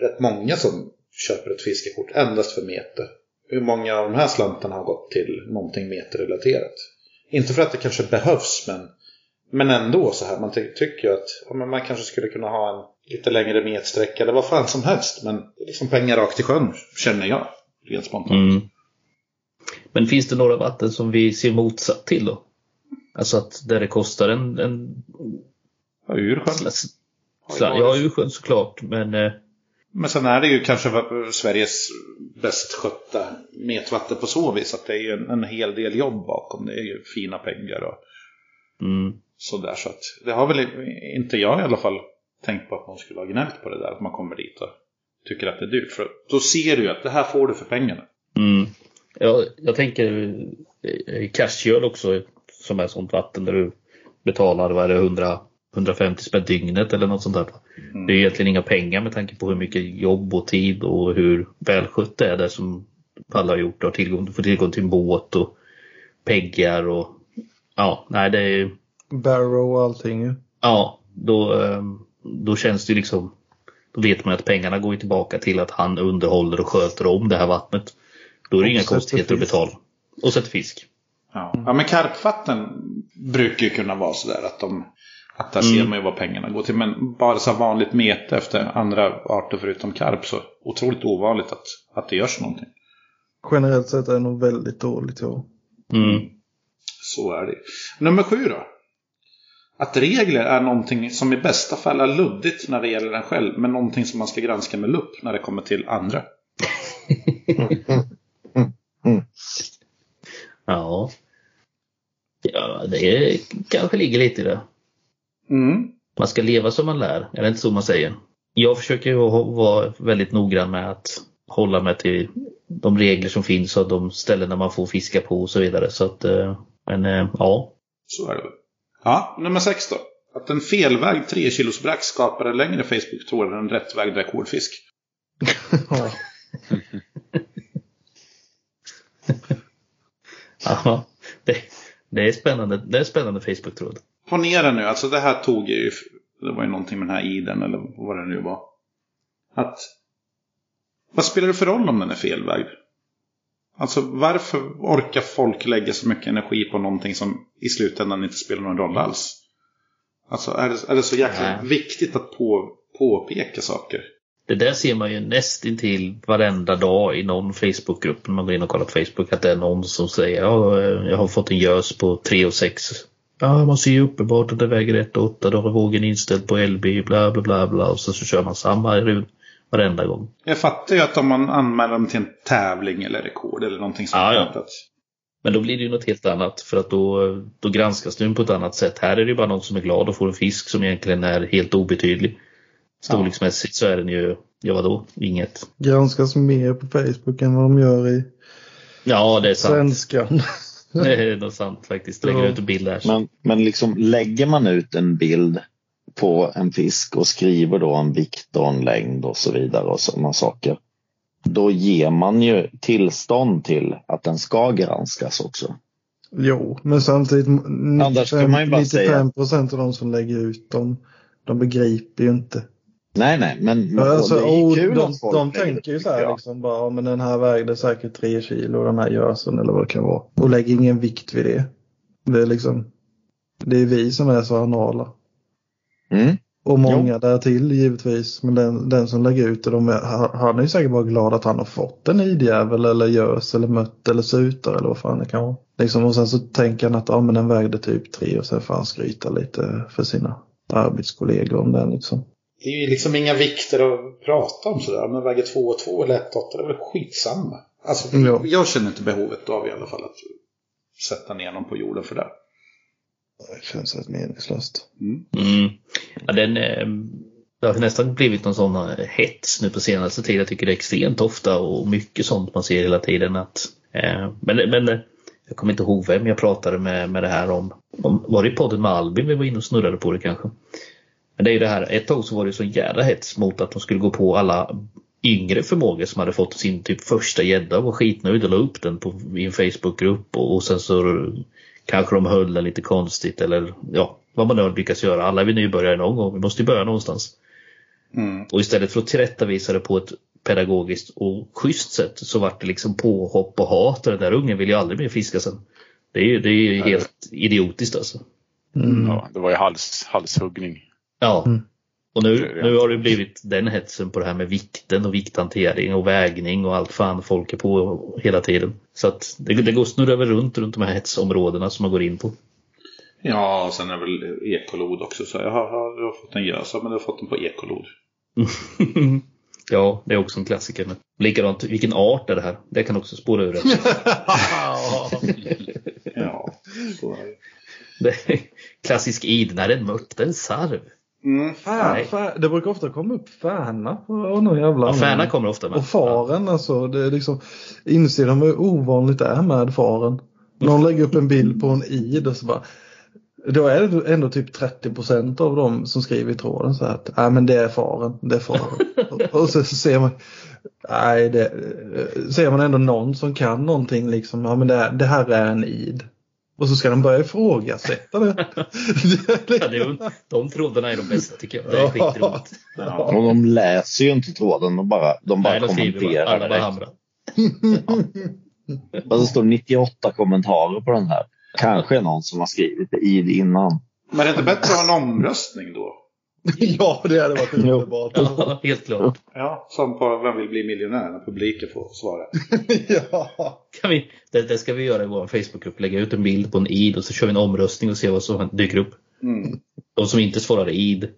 rätt många som köper ett fiskekort endast för mete. Hur många av de här slantarna har gått till någonting meterrelaterat? Inte för att det kanske behövs, men, men ändå så här. Man ty- tycker ju att ja, man kanske skulle kunna ha en lite längre metsträcka eller vad fan som helst. Men det är liksom pengar rakt i sjön, känner jag. Rent spontant. Mm. Men finns det några vatten som vi ser motsatt till då? Alltså att där det kostar en, en Ja, Ursjön. ja, Ursjön såklart, men eh, Men sen är det ju kanske Sveriges bäst skötta metvatten på så vis. Att det är ju en, en hel del jobb bakom. Det är ju fina pengar och mm, sådär. Så att det har väl inte jag i alla fall tänkt på att man skulle ha gnällt på det där. Att man kommer dit och tycker att det är dyrt. För då ser du ju att det här får du för pengarna. mm. Ja, jag tänker eh, Cashgöl också som är sånt vatten där du betalar vad är det, 100, 150 spänn dygnet eller något sånt där. Det är egentligen inga pengar med tanke på hur mycket jobb och tid och hur välskött det är där som alla har gjort. Du har tillgång, du får tillgång till en båt och peggar och ja, nej det är Barrow och allting ju. Ja, då, eh, då känns det ju liksom Då vet man att pengarna går tillbaka till att han underhåller och sköter om det här vattnet. Då är det Och inga konstigheter att betala. Och sätter fisk. Ja, ja men karpvatten brukar ju kunna vara sådär att de att där Mm. ser man ju vad pengarna går till. Men bara så vanligt mete efter andra arter förutom karp så otroligt ovanligt att, att det görs någonting. Generellt sett är det nog väldigt dåligt ja. Mm. Så är det. Nummer sju då. Att regler är någonting som i bästa fall är luddigt när det gäller en själv. Men någonting som man ska granska med lupp när det kommer till andra. Ja. Ja, det kanske ligger lite i det. Mm. Man ska leva som man lär, är det inte så man säger? Jag försöker ju vara väldigt noggrann med att hålla mig till de regler som finns och de ställen man får fiska på och så vidare. Så att, eh, men eh, ja. Så är det. Ja, nummer sex då. Att en felvägd 3 kilos brax skapar en längre Facebook-tråd än en rättvägd rekordfisk. ja. ja det, det är spännande. Det är spännande Facebook-tråd. Ponera nu, alltså det här tog ju, det var ju någonting med den här iden eller vad det nu var. Att, vad spelar det för roll om den är felvägd? Alltså varför orkar folk lägga så mycket energi på någonting som i slutändan inte spelar någon roll alls? Alltså är det, är det så jäkla Nej. viktigt att på, påpeka saker? det där ser man ju nästintill varenda dag i någon Facebookgrupp när man går in och kollar på Facebook att det är någon som säger ja, jag har fått en gös på 3 och 6. Ja, man ser ju uppenbart att det väger 1 och 8, då har vågen inställd på LB, bla bla bla bla och så, så kör man samma varenda gång. Jag fattar ju att om man anmäler dem till en tävling eller rekord eller någonting sånt. Ja, ja. Men då blir det ju något helt annat för att då, då granskas den på ett annat sätt. Här är det ju bara någon som är glad och får en fisk som egentligen är helt obetydlig. Storleksmässigt så är den ju, ja vadå, inget. Granskas mer på Facebook än vad de gör i Ja, det är sant. svenskan. Det är nog sant faktiskt. Lägger Ja. ut en bild där. Men, men liksom lägger man ut en bild på en fisk och skriver då en vikt och en längd och så vidare och sådana saker. Då ger man ju tillstånd till att den ska granskas också. Jo, men samtidigt Annars kan man ju bara 95 procent av de som lägger ut dem, de begriper ju inte. Nej, nej, men, Alltså, det är kul de, att folk de tänker ju så här liksom bara, ja, men den här vägde säkert tre kilo, den här gösen eller vad det kan vara. Och lägger ingen vikt vid det. Det är liksom, det är vi som är så anala. Mm. Och många därtill givetvis. Men den, den som lägger ut det, de han- är ju säkert bara glad att han har fått en idjävel eller gös eller mött eller sutar eller vad fan det kan vara. Liksom, och sen så tänker han att ja, men den vägde typ tre och sen får han skryta lite för sina arbetskollegor om den liksom. Det är ju liksom inga vikter att prata om sådär. Men väger 2 och 2 eller 1 8, det är väl skitsamma. Alltså, Ja. jag känner inte behovet av i alla fall att sätta ner någon på jorden för det. Det känns rätt meningslöst. Mm. Ja, den, eh, det har nästan blivit någon sån eh, hets nu på senaste tiden. Jag tycker det är extremt ofta och mycket sånt man ser hela tiden. Att, eh, men, men eh, jag kommer inte ihåg vem jag pratade med, med det här om. om. Var det i podden med Albin vi var inne och snurrade på det kanske? Men det är ju det här, ett tag så var det så jävla hets mot att de skulle gå på alla yngre förmågor som hade fått sin typ första gädda och var skitnöjd och la upp den på, i en Facebookgrupp och, och sen så kanske de höll den lite konstigt eller ja, vad man nu lyckas göra. Alla är vi nybörjare någon gång, vi måste ju börja någonstans. Mm. Och istället för att tillrättavisa det på ett pedagogiskt och schysst sätt så vart det liksom påhopp och hat och den där ungen vill ju aldrig mer fiska sen. Det är ju, det är ju helt idiotiskt alltså. Mm. Ja, det var ju hals, halshuggning. Ja. Mm. Och nu, nu har det blivit den hetsen på det här med vikten och vikthantering och vägning och allt fan folk är på hela tiden. Så att det, det går snurra över runt runt de här hetsområdena som man går in på. Ja, och sen är väl ekolod också. Så jag har, har, har fått en gösa, men jag har fått den på ekolod. ja, det är också en klassiker. Men likadant, vilken art är det här? Det kan också spåra ur rätt. Ja, så är det. Det klassisk id, nej det är en mört, det är en sarv. Mm. Fan, det brukar ofta komma upp färna och någon jävla Ja, färna kommer ofta med. Och faren alltså. Det är liksom, inser de hur ovanligt det är med faren. Någon lägger upp en bild på en id och så bara. Då är det ändå typ 30% av dem som skriver i tråden så här att nej men det är faren, det är faren. och, och så, så ser man, nej det, eh, ser man ändå någon som kan någonting liksom, ja men det, det här är en id. Och så ska de börja ifrågasätta det. Ja, det är, de trådarna är de bästa tycker jag. Det är skitroligt. Och de läser ju inte tråden, de bara, de bara Nej, de bara, kommenterar alla bara direkt. hamrar. Men det står 98 kommentarer på den här. Kanske är någon som har skrivit det i det innan. Men är det inte bättre att ha en omröstning då? ja det hade varit underbart. Ja, helt klart. Ja, som på Vem vill bli miljonär? När publiken får svara. ja. Kan vi, det, det ska vi göra i vår Facebookgrupp. Lägga ut en bild på en id och så kör vi en omröstning och ser vad som dyker upp. Mm. De som inte svarar id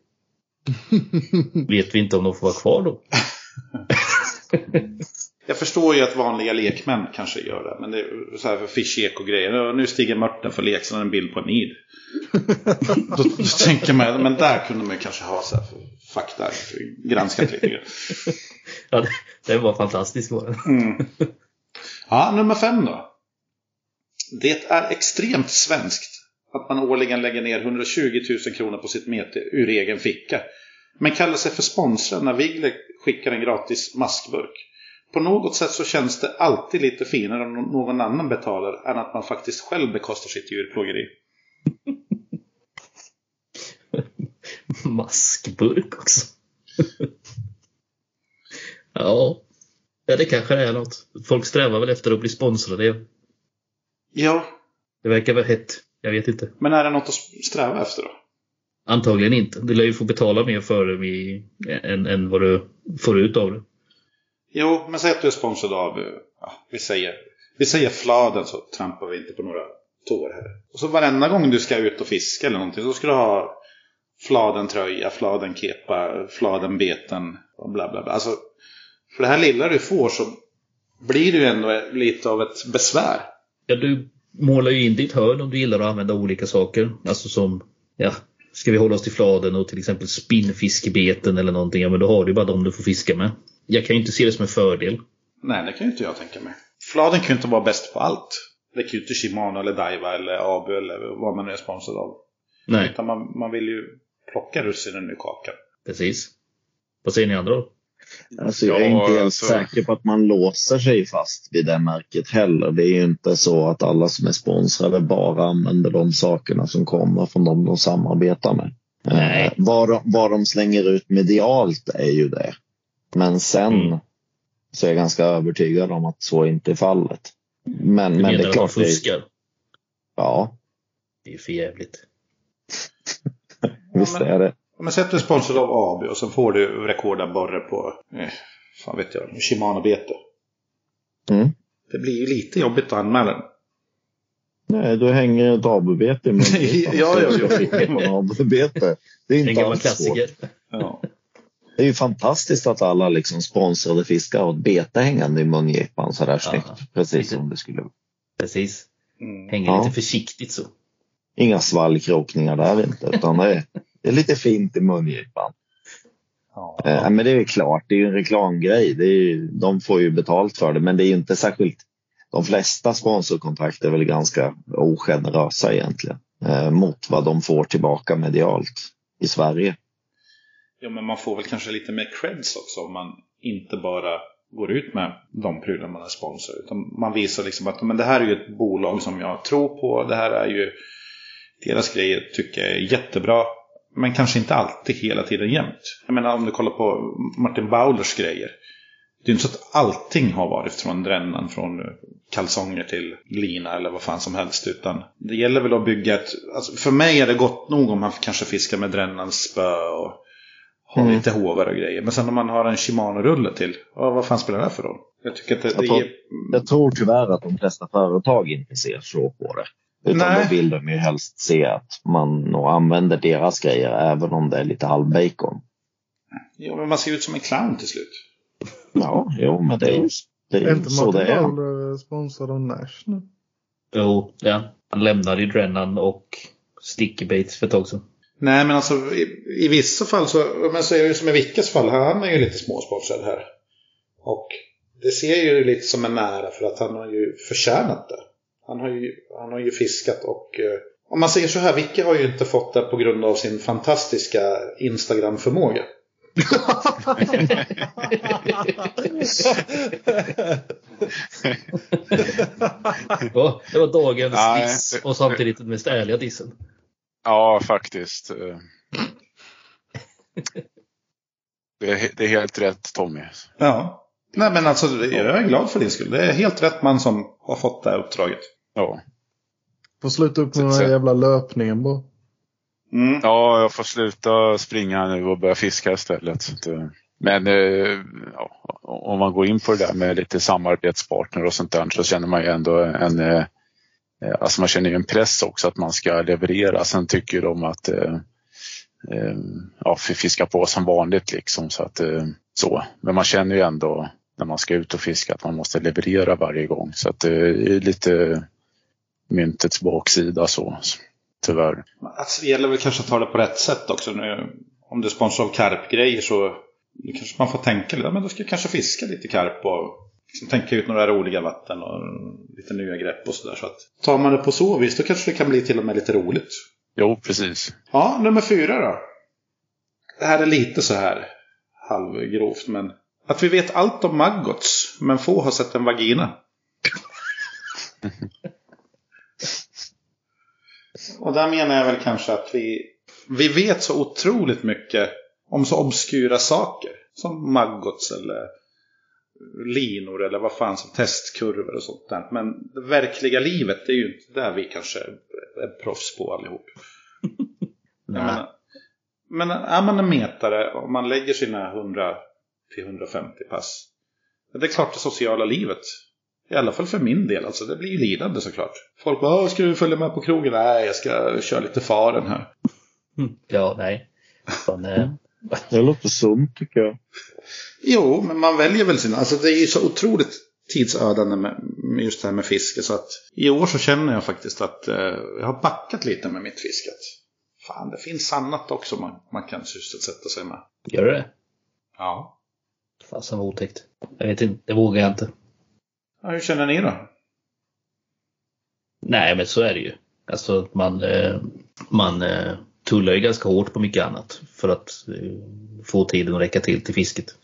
vet vi inte om de får vara kvar då. Jag förstår ju att vanliga lekmän kanske gör det. Men det är så här för fish och grejer. Nu stiger Mörten för lek, så har han en bild på en id. då, då tänker man, men där kunde man ju kanske ha så här för fakta granskat lite grann. Ja, det, det var fantastiskt var. Mm. Ja, nummer fem då. Det är extremt svenskt att man årligen lägger ner 120 000 kronor på sitt mete ur egen ficka. Men kallar sig för sponsrad när Wigle skickar en gratis maskburk. På något sätt så känns det alltid lite finare om någon annan betalar än att man faktiskt själv bekostar sitt djurplågeri. Maskburk också. ja. ja, det kanske är något. Folk strävar väl efter att bli sponsrade. igen. Ja, Det verkar vara hett. Jag vet inte. men är det något att sträva efter då? Antagligen inte. Du lär ju få betala mer för det än, än vad du får ut av det. Jo, men säg att du är sponsrad av, eh, ja, vi säger, vi säger Fladen så trampar vi inte på några tår här. Och så varenda gång du ska ut och fiska eller någonting så ska du ha Fladen tröja, Fladen kepa, Fladen beten och bla bla bla. Alltså, för det här lilla du får så blir det ju ändå lite av ett besvär. Ja, du målar ju in ditt hörn om du gillar att använda olika saker. Alltså som, ja, ska vi hålla oss till fladen och till exempel spinnfiskebeten eller någonting, ja men då har du ju bara dem du får fiska med. Jag kan ju inte se det som en fördel. Nej, det kan ju inte jag tänka mig. Fladen kan ju inte vara bäst på allt. Det kan ju inte Shimano eller Daiwa eller Abu eller vad man nu är sponsrad av. Nej, Utan man, man vill ju plocka russinen ur kakan. precis. Vad säger ni andra då? Alltså, jag är Ja, inte helt alltså- säker på att man låser sig fast vid det märket heller. Det är ju inte så att alla som är sponsrade bara använder de sakerna som kommer från de de samarbetar med. Nej. Eh, vad, de, vad de slänger ut medialt är ju det. Men sen Mm. så är jag ganska övertygad om att så inte är fallet. Men, Du men det menar är att de klart, det är, fuskar? ja, Det är ju för jävligt. visst men- är det. Men säg att du är sponsrad av Abu och så får du rekordabborre på, eh, fan vet jag, Shimano-bete. Mm. Det blir ju lite jobbigt att anmäla den. Nej, du hänger ett ABBete i munnen. Ja, ja, ja. ABBete. Det är inte alls svårt. klassiker. Ja. Det är ju fantastiskt att alla liksom sponsrade fiskar har ett bete hängande i mungipan så där Ja. snyggt. Precis som det skulle vara. Precis. Mm. Hänger Ja. lite försiktigt så. Inga svallkrokningar där inte, utan det är, det är lite fint i mungipan. Ja. Eh, men det är ju klart, det är ju en reklamgrej. Det är ju, de får ju betalt för det, men det är ju inte särskilt. De flesta sponsorkontrakt är väl ganska ogenerösa egentligen eh, mot vad de får tillbaka medialt i Sverige ja, men man får väl kanske lite mer creds också om man inte bara går ut med de prylar man är sponsor. Utan man visar liksom att men det här är ju ett bolag som jag tror på. Det här är ju deras grejer tycker jag är jättebra. Men kanske inte alltid hela tiden jämt. Jag menar om du kollar på Martin Baulers grejer. Det är inte så att allting har varit från drännan, från kalsonger till lina eller vad fan som helst. Utan det gäller väl att bygga ett... Alltså för mig är det gott nog om man kanske fiskar med drännans spö och har Mm. lite hovar och grejer. Men sen om man har en Shimano-rulle till, ja, vad fan spelar det för roll? Jag tycker att det, Jag det tror- ger... Jag tror tyvärr att de flesta företag inte ser så på det. Utan Nej. då vill de ju helst se att man nog använder deras grejer även om det är lite halvbacon. Ja, men man ser ut som en clown till slut. Ja, jo, men det är ju det är Är inte så det är. Sponsrad av Nash nu? Jo, ja. Han lämnade ju Drennan och Sticky Baits för ett tag sedan. Nej, men alltså i, i vissa fall så, men så är det ju som i Vickas fall, han är ju lite småsponsrad här. Och det ser ju lite som en nära för att han har ju förtjänat det. Han har ju, han har ju fiskat och eh, om man säger så här, Vicke har ju inte fått det på grund av sin fantastiska Instagram-förmåga. Det var dagens diss och samtidigt den mest ärliga dissen. Ja, faktiskt. Det är, det är helt rätt Tommy. Ja. Nej men alltså, jag är glad för din skull. Det är helt rätt man som har fått det här uppdraget. Ja. Får sluta upp med den här jävla löpningen bara. Mm. ja, jag får sluta springa nu och börja fiska istället. Men eh, ja, om man går in på det där med lite samarbetspartner och sånt där så känner man ju ändå en eh, Eh, alltså man känner ju en press också att man ska leverera. Sen tycker de att eh, eh, ja, vi fiskar på som vanligt liksom. Så att, eh, så. Men man känner ju ändå när man ska ut och fiska att man måste leverera varje gång. Så att eh, det är lite myntets baksida så. Tyvärr. Alltså, det gäller väl kanske att ta det på rätt sätt också. Nu, om du sponsrar av karpgrejer så kanske man får tänka lite. Ja, men då ska jag kanske fiska lite karp och tänka ut några roliga vatten och lite nya grepp och sådär. Så att tar man det på så vis då kanske det kan bli till och med lite roligt. Jo, precis. Ja, nummer fyra då. Det här är lite så här halvgrovt men att vi vet allt om maggots men få har sett en vagina. Och där menar jag väl kanske att vi, vi vet så otroligt mycket om så obskyra saker. Som maggots eller linor eller vad fan som testkurvor och sånt där. Men det verkliga livet det är ju inte där vi kanske är proffs på allihop. Nej. menar, men är man en metare och man lägger sina 100 till 150 pass. Men det är klart det sociala livet. I alla fall för min del, alltså det blir ju lidande såklart. Folk bara, "Åh, ska du följa med på krogen? Nej, jag ska köra lite faren här. Ja, nej. Fan, eh, Det låter sunt tycker jag. Jo, men man väljer väl sina. Alltså det är ju så otroligt tidsödande med, med just det här med fiske. Så att i år så känner jag faktiskt att eh, jag har backat lite med mitt fisket. Fan, det finns annat också man, man kan sysselsätta sig med. gör du det? Ja. Fasen vad otäckt. Jag vet inte, det vågar jag inte. ja. Hur känner ni då? Nej, men så är det ju. Alltså man, eh, man eh, tullar ju ganska hårt på mycket annat för att eh, få tiden att räcka till till fisket.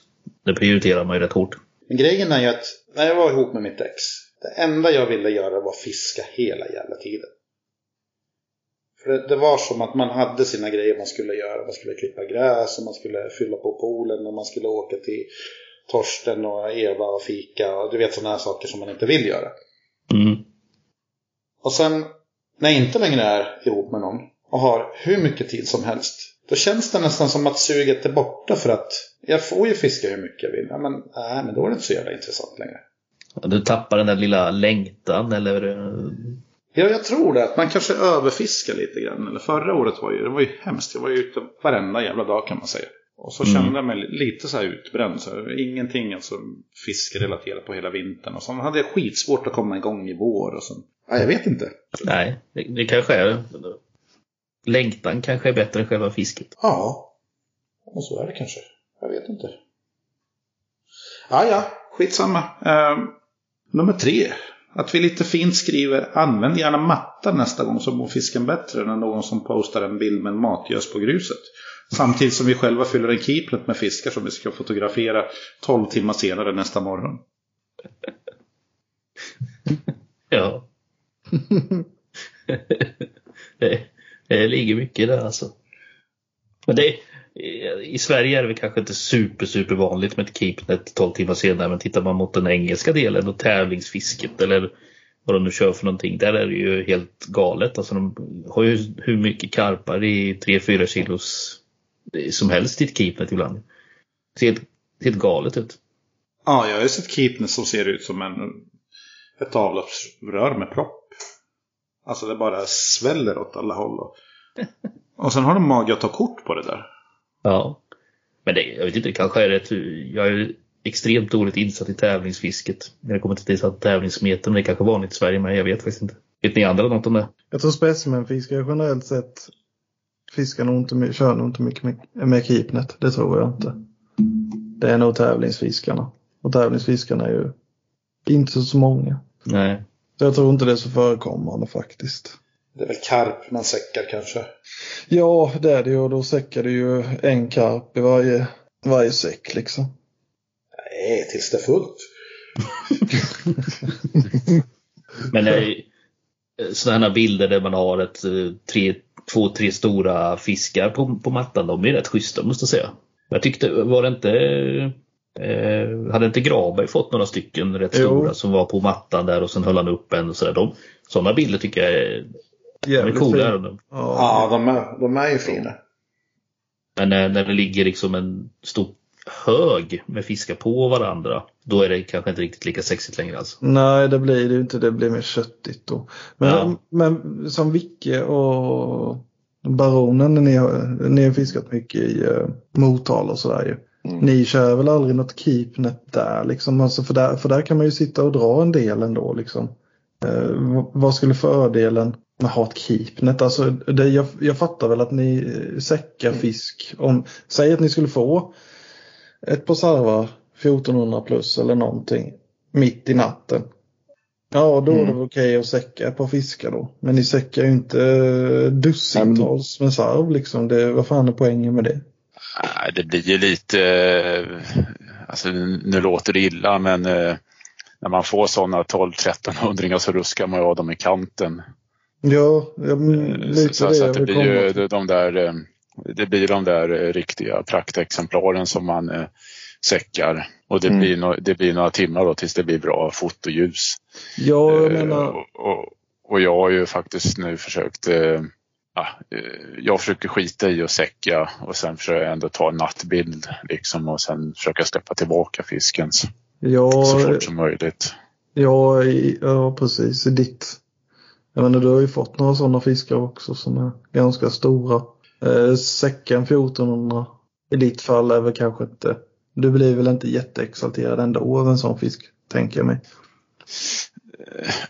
Det prioriterar man ju rätt hårt. Men grejen är ju att när jag var ihop med mitt ex. Det enda jag ville göra var fiska hela jävla tiden. För det, det var som att man hade sina grejer man skulle göra. Man skulle klippa gräs och man skulle fylla på poolen och man skulle åka till Torsten och Eva och fika. Och du vet sådana här saker som man inte vill göra. Mm. Och sen när jag inte längre är ihop med någon och har hur mycket tid som helst. Då känns det nästan som att suget är borta för att jag får ju fiska hur mycket jag vill. Ja, men, nej, men då är det inte så jävla intressant längre. Du tappar den där lilla längtan eller Ja, jag tror det. Att man kanske överfiskar lite grann. Eller förra året var ju, det var ju hemskt. Jag var ju ute varenda jävla dag kan man säga. Och så Mm. kände jag mig lite så här utbränd. Så här, ingenting alltså fiskrelaterat på hela vintern. Och så hade jag skitsvårt att komma igång i vår. Och så. Ja, jag vet inte. Nej, det, det kanske är Längtan kanske är bättre än själva fisket. Ja, och så är det kanske. Jag vet inte. Ja, ja, skitsamma. Uh, nummer tre. Att vi lite fint skriver använd gärna mattan nästa gång så mår fisken bättre än någon som postar en bild med en matgös på gruset. Samtidigt som vi själva fyller en keepnet med fiskar som vi ska fotografera 12 timmar senare nästa morgon. Ja. Eh, det, ligger mycket där alltså. Men det, I Sverige är det väl kanske inte super, super vanligt med ett keepnet 12 timmar senare. Men tittar man mot den engelska delen och tävlingsfisket eller vad de nu kör för någonting. Där är det ju helt galet. Alltså de har ju hur mycket karpar i 3-4 kilos som helst i ett keepnet ibland. Det ser helt, helt galet ut. Ja, jag har ju sett keepnet som ser ut som en, ett avloppsrör med propp. Alltså det bara sväller åt alla håll. Och, och sen har de mage att ta kort på det där. Ja. Men det, jag vet inte, det kanske är rätt. Jag är ju extremt dåligt insatt i tävlingsfisket. Jag kommer inte till tävlingsmetern. Det är kanske vanligt i Sverige, men jag vet faktiskt inte. Vet ni andra något om det? Jag tror specimenfiskare generellt sett fiskar nog inte, kör nog inte mycket med, med keepnet. Det tror jag inte. Det är nog tävlingsfiskarna. Och tävlingsfiskarna är ju inte så många. Nej. Jag tror inte det är så förekommande faktiskt. Det är väl karp man säckar kanske. Ja, det är det ju. Och då säckar det ju en karp i varje, varje säck liksom. Nej, tills det är fullt. Men sådana här bilder där man har ett, eh, tre, två, tre stora fiskar på, på mattan. De är rätt schyssta måste jag säga. Jag tyckte, var det inte eh, hade inte Graberg fått några stycken rätt Jo. stora som var på mattan där och sen höll han upp en och sådär. De, sådana bilder tycker jag är, de är coola. De- Ja. De är, de är ju fina. Men när, när det ligger liksom en stor hög med fiskar på varandra. Då är det kanske inte riktigt lika sexigt längre alltså. Nej, det blir det ju inte. Det blir mer köttigt då. Men, Ja. men som Vicke och Baronen, ni har, ni har fiskat mycket i uh, Motala och sådär ju. Mm. Ni kör väl aldrig något keepnet där liksom? Alltså för, där, för där kan man ju sitta och dra en del ändå liksom. Eh, vad skulle fördelen med att ha ett keepnet? Alltså, det, jag, jag fattar väl att ni eh, säckar fisk. Om, säg att ni skulle få ett par sarvar 1400 plus eller någonting mitt i natten. Ja, då är det Mm. väl okej att säcka ett par fiskar då. Men ni säckar ju inte eh, dussintals med sarv liksom. Det, vad fan är poängen med det? Nej, det blir ju lite, eh, alltså nu låter det illa men eh, när man får sådana 12-13 hundringar så ruskar man ju av dem i kanten. Ja, ja men Eh, lite Så, det så jag att det blir ju till. de där, det blir de där riktiga praktexemplaren som man eh, säckar. Och det, Mm. blir no, det blir några timmar då tills det blir bra fotoljus. Ja, jag Eh, menar. och, och, och jag har ju faktiskt nu försökt eh, ja, eh, jag försöker skita i att säcka och sen försöker jag ändå ta en nattbild liksom och sen försöka släppa tillbaka fisken så, Ja, så fort som möjligt. ja, ja, precis. I ditt. Jag menar, du har ju fått några sådana fiskar också som är ganska stora. Eh, säcken 1400 i ditt fall är väl kanske inte. Du blir väl inte jätteexalterad ändå av en sån fisk, tänker jag mig.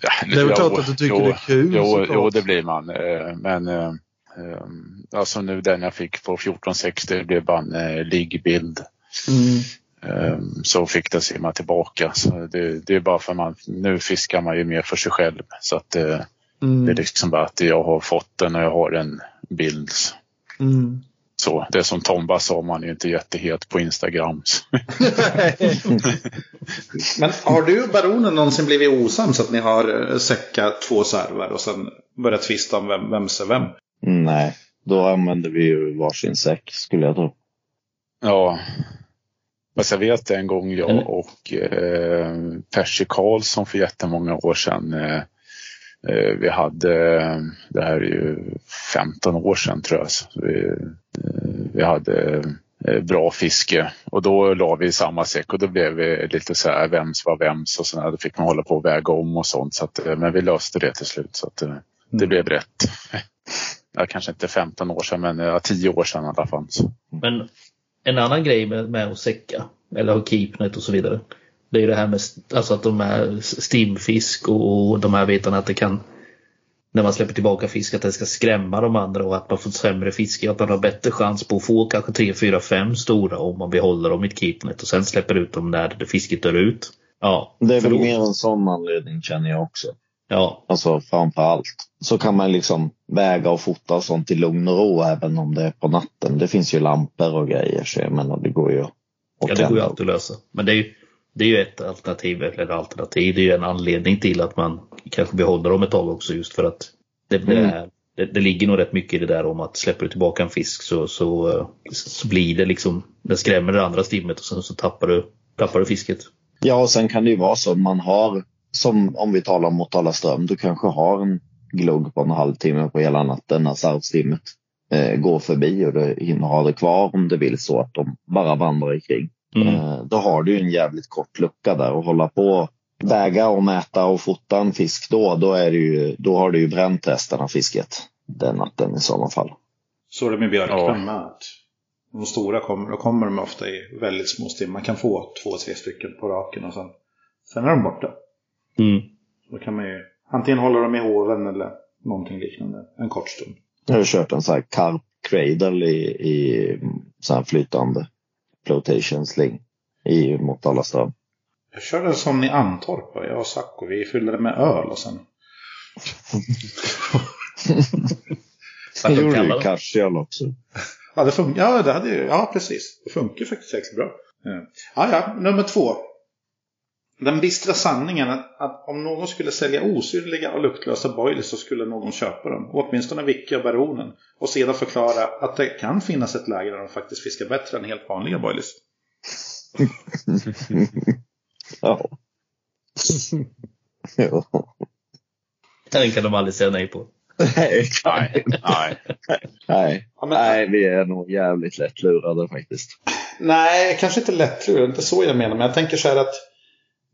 Ja, Det är väl klart att du tycker jo, det är kul, Jo, såklart. jo, det blir man. Eh, Men eh, eh, alltså nu den jag fick på 1460 blev bara en eh, liggbild. Mm. Eh, Så fick den simma tillbaka. Så det, det är bara för man, nu fiskar man ju mer för sig själv. Så att eh, Mm. det är liksom bara att jag har fått den och jag har en bild. Mm. Så det som Tomba sa, man är ju inte jättehet på Instagram. Men har du och baronen någonsin blivit osams att ni har eh, säckat två servar och sen börjat tvista om vem, vems är vem? Nej, då använder vi ju varsin säck skulle jag tro. Ja. Fast jag vet en gång jag och eh, Percy Karlsson för jättemånga år sedan. Eh, vi hade, eh, det här är ju 15 år sedan tror jag. Vi, eh, vi hade eh, bra fiske och då la vi i samma säck och då blev vi lite så här vems var vems och sen då fick man hålla på och väga om och sånt. Så att, eh, men vi löste det till slut så att eh, det blev rätt. Ja, kanske inte 15 år sedan men ja, 10 år sedan i alla fall. Men en annan grej med, med att säcka eller ha keepnet och så vidare. Det är ju det här med alltså att de är stimfisk och, och de här bitarna att det kan när man släpper tillbaka fisk att det ska skrämma de andra och att man får sämre fiske. Att man har bättre chans på att få kanske 3, 4, 5 stora om man behåller dem i ett keepnet och sen släpper ut dem när fisket dör ut. Ja, Det är väl då- mer en sån anledning känner jag också. Ja, Alltså framför allt. Så kan man liksom väga och fota och sånt i lugn och ro även om det är på natten. Det finns ju lampor och grejer så jag menar det går ju att ja det går ju alltid att lösa. Men det är ju, det är ju ett alternativ, eller alternativ, det är ju en anledning till att man kanske behåller dem ett tag också just för att det, det, Mm. är, det, det ligger nog rätt mycket i det där om att släpper du tillbaka en fisk så, så, så blir det liksom, den skrämmer det andra stimmet och sen så tappar du, tappar du fisket. Ja, och sen kan det ju vara så att man har, som om vi talar om Motala ström, du kanske har en glugg på en halvtimme på hela natten när sarvstimmet eh, går förbi och du hinner ha det kvar om du vill så att de bara vandrar ikring. Mm. Eh, då har du en jävligt kort lucka där och hålla på väga och mäta och fota en fisk då, då, är det ju, då har du ju bränt resten av fisket den natten i sådana fall. Så är det med Ja. med. Att de stora kommer, då kommer de ofta i väldigt små stim. Man kan få två, tre stycken på raken och sen, sen är de borta. Mm. Då kan man ju antingen hålla dem i hoven eller någonting liknande en kort stund. Jag har kört en sån här carp cradle i, i sån här flytande flotation sling i Motala ström. Jag körde en sån i Antorp, jag och Sacco. Vi fyllde det med öl och sen... Det de gjorde ju. Casual också. Ja, det funkar. Ja, det hade ju, ja, precis. Det funkar faktiskt jäkligt bra. Ja, ja, nummer två. Den bistra sanningen att, att om någon skulle sälja osynliga och luktlösa boilies så skulle någon köpa dem. Åtminstone Vicky och Baronen. Och sedan förklara att det kan finnas ett läge där de faktiskt fiskar bättre än helt vanliga boilies. Ja. ja. Den kan de aldrig säga nej på. Nej, Nej, nej. nej. Ja, men- nej, vi är nog jävligt lättlurade faktiskt. Nej, kanske inte lättlurat. Inte så jag menar. Men jag tänker så här att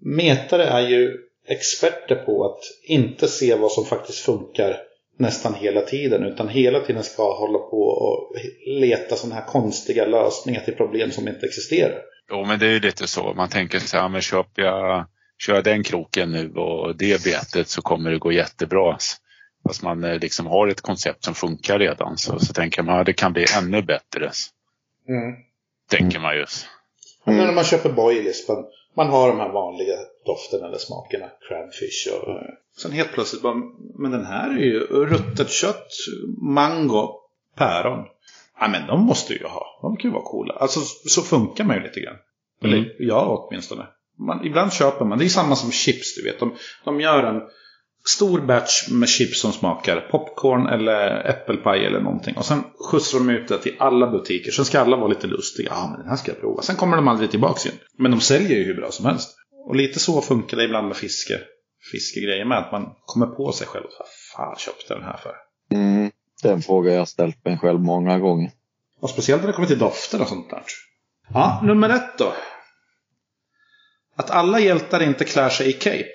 metare är ju experter på att inte se vad som faktiskt funkar nästan hela tiden. Utan hela tiden ska hålla på och leta sådana här konstiga lösningar till problem som inte existerar. Jo, men det är ju lite så. Man tänker så här, men köper jag, kör jag den kroken nu och det betet så kommer det gå jättebra. Fast man eh, liksom har ett koncept som funkar redan så, så tänker man att det kan bli ännu bättre. Tänker man ju. Men Mm. när man köper boilies, man, man har de här vanliga dofterna eller smakerna. Crabfish och... eh, Sen helt plötsligt bara, men den här är ju ruttet kött, mango, päron. Ja men de måste ju ha. De kan ju vara coola. Alltså så funkar man ju lite grann. Mm. Eller jag åtminstone. Man, ibland köper man, det är samma som chips du vet. De, de gör en stor batch med chips som smakar popcorn eller äppelpaj eller någonting. Och sen skjutsar de ut det till alla butiker. Sen ska alla vara lite lustiga. Ja, men den här ska jag prova. Sen kommer de aldrig tillbaka igen. Men de säljer ju hur bra som helst. Och lite så funkar det ibland med fiske, fiskegrejer med. Att man kommer på sig själv. Vad fan köpte den här för? Mm. Det är en fråga jag ställt mig själv många gånger. Och speciellt när det kommer till dofter och sånt där. Ja, nummer ett då. Att alla hjältar inte klär sig i cape.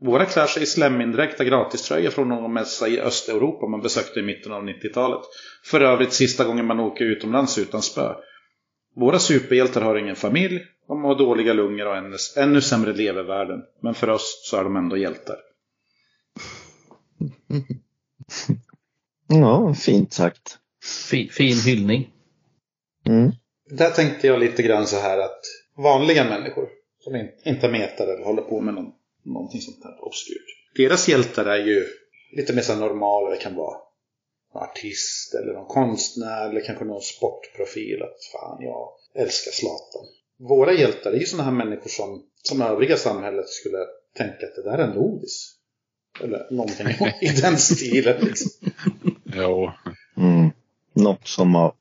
Våra sig i slemindräkta gratiströjor från någon mässa i Östeuropa man besökte i mitten av 90-talet. För övrigt sista gången man åker utomlands utan spö. Våra superhjältar har ingen familj, de har dåliga lungor och ännu, ännu sämre levervärden. Men för oss så är de ändå hjältar. Ja, fint sagt. Fin, fin hyllning. Mm. Där tänkte jag lite grann så här att vanliga människor som in, inte metar eller håller på med någon, någonting sånt här obskyrt. Deras hjältar är ju lite mer så normala. Det kan vara en artist eller någon konstnär eller kanske någon sportprofil. Att fan, jag älskar Zlatan. Våra hjältar är ju sådana här människor som, som övriga samhället skulle tänka att det där är en lodis. Eller någonting i den stilen. Liksom. Jo. Mm. Något som har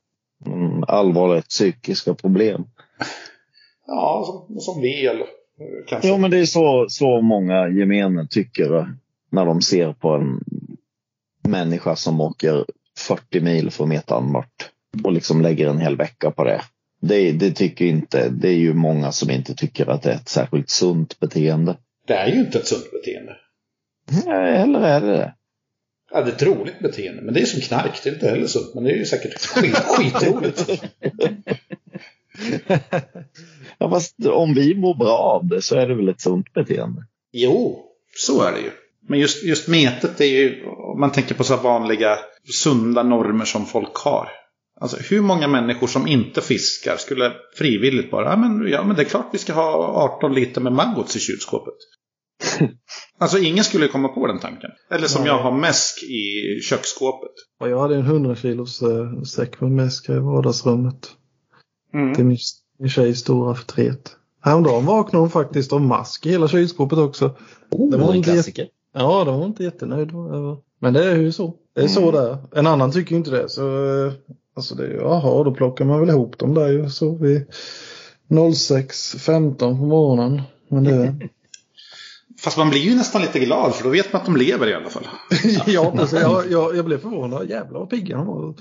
mm, allvarligt psykiska problem. Ja, som, som vi eller kanske. Ja, men det är så, så många gemene tycker när de ser på en människa som åker 40 mil från metan bort och liksom lägger en hel vecka på det. Det, det tycker inte, det är ju många som inte tycker att det är ett särskilt sunt beteende. Det är ju inte ett sunt beteende. Nej, Eller är det det? Ja, det är ett roligt beteende. Men det är som knark. Det är inte heller sunt. Men det är ju säkert skit, skitroligt. Ja, fast om vi mår bra av det så är det väl ett sunt beteende. Jo, så är det ju. Men just, just metet är ju, om man tänker på så vanliga sunda normer som folk har. Alltså hur många människor som inte fiskar skulle frivilligt bara, ja men, ja, men det är klart vi ska ha 18 liter med maggots i kylskåpet. alltså ingen skulle komma på den tanken. Eller som Nej. jag har mäsk i köksskåpet. Och jag hade en 100 kilos eh, säck med mäska i vardagsrummet. Mm. Till min, min tjejs stora förtret. Häromdagen vaknade hon faktiskt av mask i hela kylskåpet också. Oh, Det var en inte klassiker. Ja, de var inte jättenöjd över. Men det är ju så. Det är så det är. En annan tycker ju inte det. Så eh, alltså det jaha, då plockar man väl ihop dem där ju så vid 06.15 på morgonen. Men det, Fast man blir ju nästan lite glad för då vet man att de lever i alla fall. ja, precis. Jag, jag, jag blev förvånad. Jävlar vad pigga de var.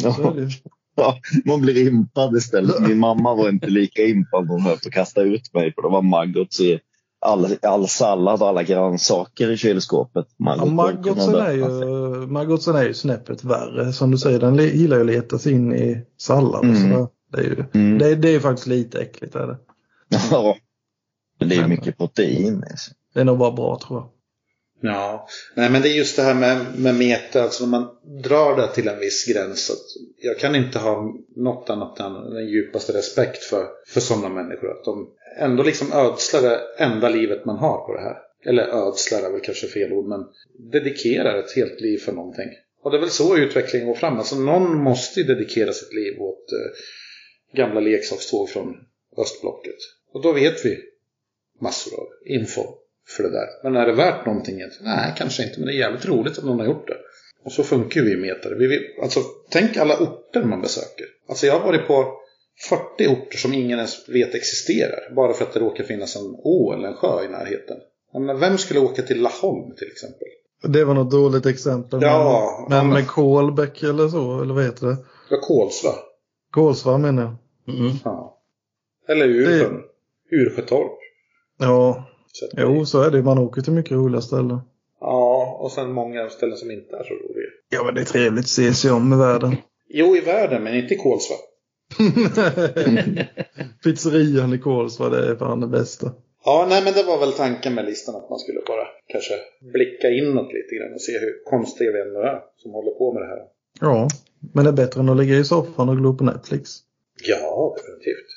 Så det. ju. Ja, man blir impad istället. Min mamma var inte lika impad. Hon höll på att kasta ut mig för det var maggots i all, all sallad och alla grönsaker i kylskåpet. Ja, Maggot maggotsen kunde är ju, maggotsen är ju snäppet värre. Som du säger, den gillar ju att leta sig in i sallad Mm. sådär. Det är ju Mm. det, det är faktiskt lite äckligt. Är det. Ja. Men det är mycket protein. Det är nog bara bra tror jag. Ja, nej men det är just det här med, med meta, alltså när man drar det till en viss gräns. Att jag kan inte ha något annat än den djupaste respekt för, för sådana människor. Att de ändå liksom ödslar det enda livet man har på det här. Eller ödslar är väl kanske fel ord, men dedikerar ett helt liv för någonting. Och det är väl så utvecklingen går fram. Alltså någon måste ju dedikera sitt liv åt eh, gamla leksakståg från östblocket. Och då vet vi massor av info för det där. Men är det värt någonting? Nej, kanske inte. Men det är jävligt roligt att någon har gjort det. Och så funkar ju vi metare. Vi, vill- alltså, tänk alla orter man besöker. Alltså jag har varit på 40 orter som ingen ens vet existerar. Bara för att det råkar finnas en å eller en sjö i närheten. Menar, vem skulle åka till Laholm till exempel? Det var något dåligt exempel. Ja, men, ja, men men- med Kolbäck eller så, eller vad heter det? Ja, Kolsva. Kolsva menar jag. Mm. Ja. Eller Ursjön. Ursjötorp. Ja, Så jo så är det. Man åker till mycket roliga ställen. Ja, och sen många ställen som inte är så roliga. Ja, men det är trevligt att se sig om i världen. Jo, i världen, men inte i Kolsva. Pizzerian i Kolsva, det är fan det bästa. Ja, nej men det var väl tanken med listan att man skulle bara kanske blicka inåt lite grann och se hur konstiga vi ändå är som håller på med det här. Ja, men det är bättre än att ligga i soffan och glo på Netflix. Ja, definitivt.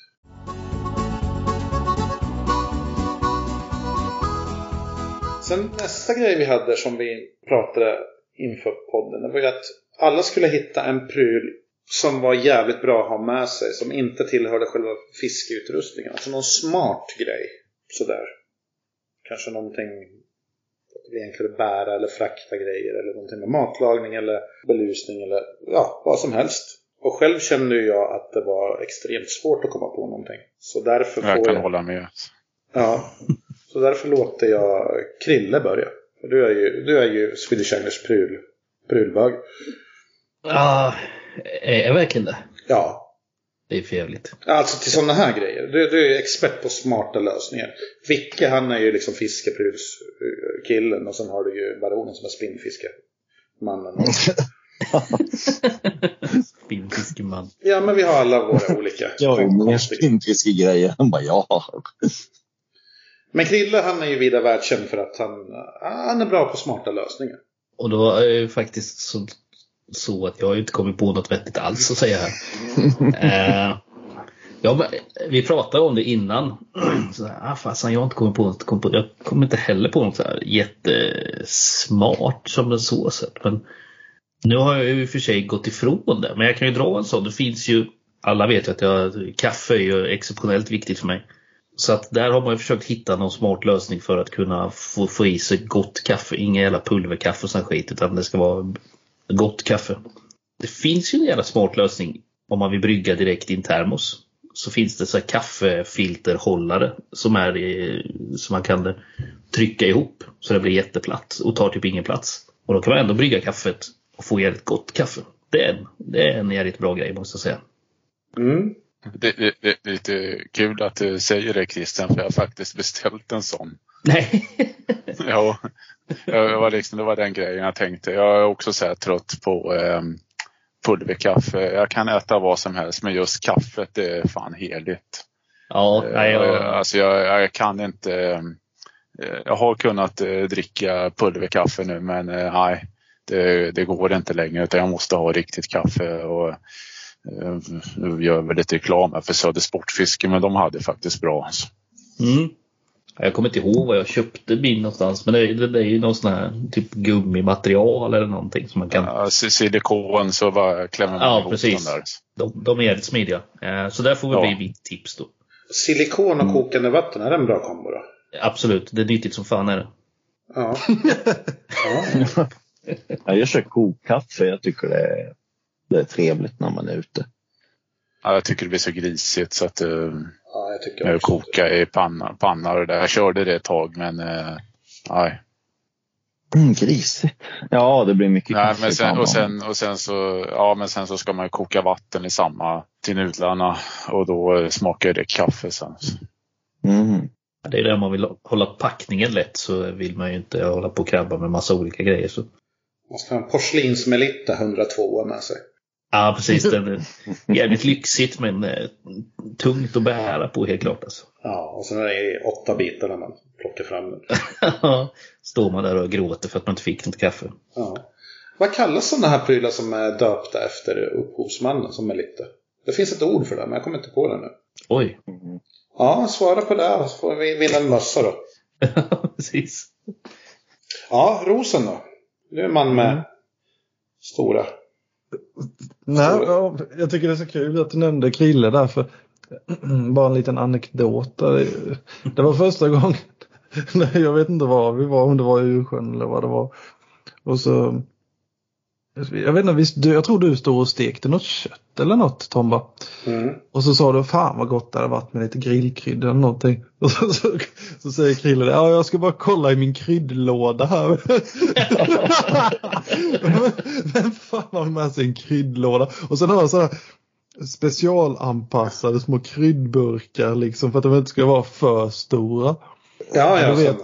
Sen nästa grej vi hade som vi pratade inför podden, det var ju att alla skulle hitta en pryl som var jävligt bra att ha med sig, som inte tillhörde själva fiskeutrustningen. Alltså någon smart grej. Sådär. Kanske någonting att vi enklare bära eller frakta grejer eller någonting med matlagning eller belysning eller ja, vad som helst. Och själv kände jag att det var extremt svårt att komma på någonting. Så därför får Jag kan jag... hålla med. Ja. Så därför låter jag Krille börja. Du är ju, du är ju Swedish English pryl, prylbög. Ah, är jag verklilen det? Ja. Det är för jävligt. Alltså till sådana här grejer. Du, du är expert på smarta lösningar. Vicke han är ju liksom fiskeprylskillen och sen har du ju baronen som är spinnfiskemannen. Spinnfiskeman. Ja men vi har alla våra olika. Jag har ju mer spinnfiskegrejer. Han bara ja. Men Krille han är ju vida världskänd för att han, han är bra på smarta lösningar. Och då är ju faktiskt så, så att jag har ju inte kommit på något vettigt alls att säga här. eh, ja, vi pratade om det innan. Så här, ah, fasen, jag har inte kommit på något. Kom på, jag kommer inte heller på något så här jättesmart som det så sett. Men nu har jag ju i och för sig gått ifrån det. Men jag kan ju dra en sån. Det finns ju, alla vet ju att jag, kaffe är ju exceptionellt viktigt för mig. Så att där har man ju försökt hitta någon smart lösning för att kunna få, få i sig gott kaffe. Inga jävla pulverkaffe och sån skit utan det ska vara gott kaffe. Det finns ju en jävla smart lösning om man vill brygga direkt i en termos. Så finns det så här kaffefilterhållare som, är som man kan trycka ihop så det blir jätteplatt och tar typ ingen plats. Och då kan man ändå brygga kaffet och få jävligt gott kaffe. Det är en, det är en jävligt bra grej måste jag säga. Mm. Det, det, det är lite kul att du säger det Christian, för jag har faktiskt beställt en sån. Nej. Ja, jag var liksom, det var den grejen jag tänkte. Jag är också så trött på eh, pulverkaffe. Jag kan äta vad som helst, men just kaffet det är fan heligt. Ja, nej, Eh, jag, Alltså jag, jag kan inte. eh, Jag har kunnat eh, dricka pulverkaffe nu, men eh, nej, det, det går inte längre utan jag måste ha riktigt kaffe. Och, eh, nu gör jag väl lite reklam här för Söder Sportfiske, men de hade faktiskt bra. Alltså. Mm. Jag kommer inte ihåg vad jag köpte min någonstans men det, det, det är ju någon sån här typ gummimaterial eller någonting som man kan. Ja, si- silikon så bara klämmer man Ja, ihop precis. den där. De, de är jävligt smidiga. Eh, Så där får väl Ja. bli mitt tips då. Silikon och kokande vatten, är det en bra kombo då? Absolut, det är nyttigt som fan är det. Ja. ja. Ja, jag kör kokkaffe. Jag tycker det är, det är trevligt när man är ute. Ja, jag tycker det blir så grisigt så att eh, ja jag tycker jag koka i panna, panna och det där. Jag körde det ett tag men eh, nej. Mm, grisigt. Ja, det blir mycket nej men sen, och, sen, och sen så ja men sen så ska man ju koka vatten i samma till nudlarna och då eh, smakar det kaffe sen. Mm. Det är där man vill hålla packningen lätt så vill man ju inte hålla på och krabba med massa olika grejer. Så. Måste ha en porslinsmelitta 102 med sig. Ja precis, det är jävligt lyxigt men eh, tungt att bära på helt klart alltså. Ja, och sen är det åtta bitar när man plockar fram den. Står man där och gråter för att man inte fick något kaffe. Ja. Vad kallas sådana här prylar som är döpta efter upphovsmannen som Melitta? Det finns ett ord för det, men jag kommer inte på det nu. Oj, Ja, svara på det så får vi vinna en mössa då. precis. Ja, rosen då? Du är man med stora. Nej, ja, jag tycker det är så kul att du nämnde Krille där för bara en liten anekdot. Det var första gången, nej, jag vet inte var vi var, om det var i Ursjön eller vad det var. Och så, jag vet inte, visst, du, jag tror du stod och stekte något kött eller något Tomba. Mm. Och så sa du, fan vad gott det hade varit med lite grillkrydda eller någonting. Och så, så, så säger Krille, ja jag ska bara kolla i min kryddlåda här. Vem fan har med sig en kryddlåda? Och sen har jag sådana specialanpassade små kryddburkar liksom för att de inte ska vara för stora. Ja, ja. då, vet,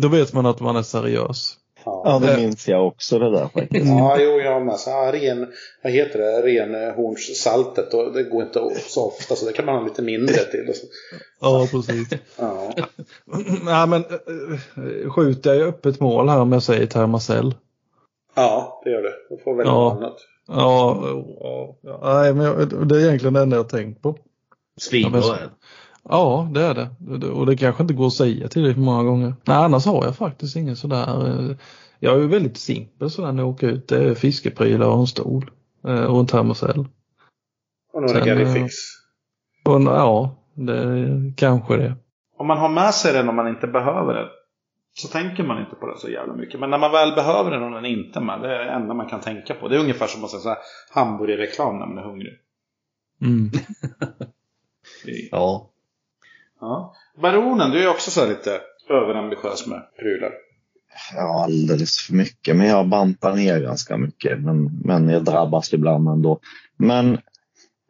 då vet man att man är seriös. Ja. Ja, det minns jag också det där faktiskt. Ja, jo, jag med. Så, ja, ren, vad heter det? Renhornssaltet. Och det går inte så ofta, så det kan man ha lite mindre till. Ja, precis. Ja. Nej, men äh, skjuter jag öppet mål här om jag säger Thermacell? ja, det gör det. Då får väl Ja. något annat. Ja, ja, ja, nej, men jag, det är egentligen det enda jag har tänkt på. Svinbra Ja. Ja, det är det. Och det kanske inte går att säga tillräckligt många gånger. Nej, annars har jag faktiskt ingen sådär. eh, Jag är ju väldigt simpel sådär när jag åker ut. Det är fiskeprylar och en stol. eh, Och en termocell. Och några eh, Fix. Och en- ja, det kanske det. Om man har med sig den om man inte behöver den. Så tänker man inte på det så jävla mycket. Men när man väl behöver den och den inte är med. Det är det enda man kan tänka på. Det är ungefär som att säga så här, hamburgerreklam när man är hungrig. Mm. Ja. Ja. Baronen, du är också så här lite överambitiös med prylar. Ja, alldeles för mycket. Men jag bantar ner ganska mycket. Men, men jag drabbas ibland ändå. Men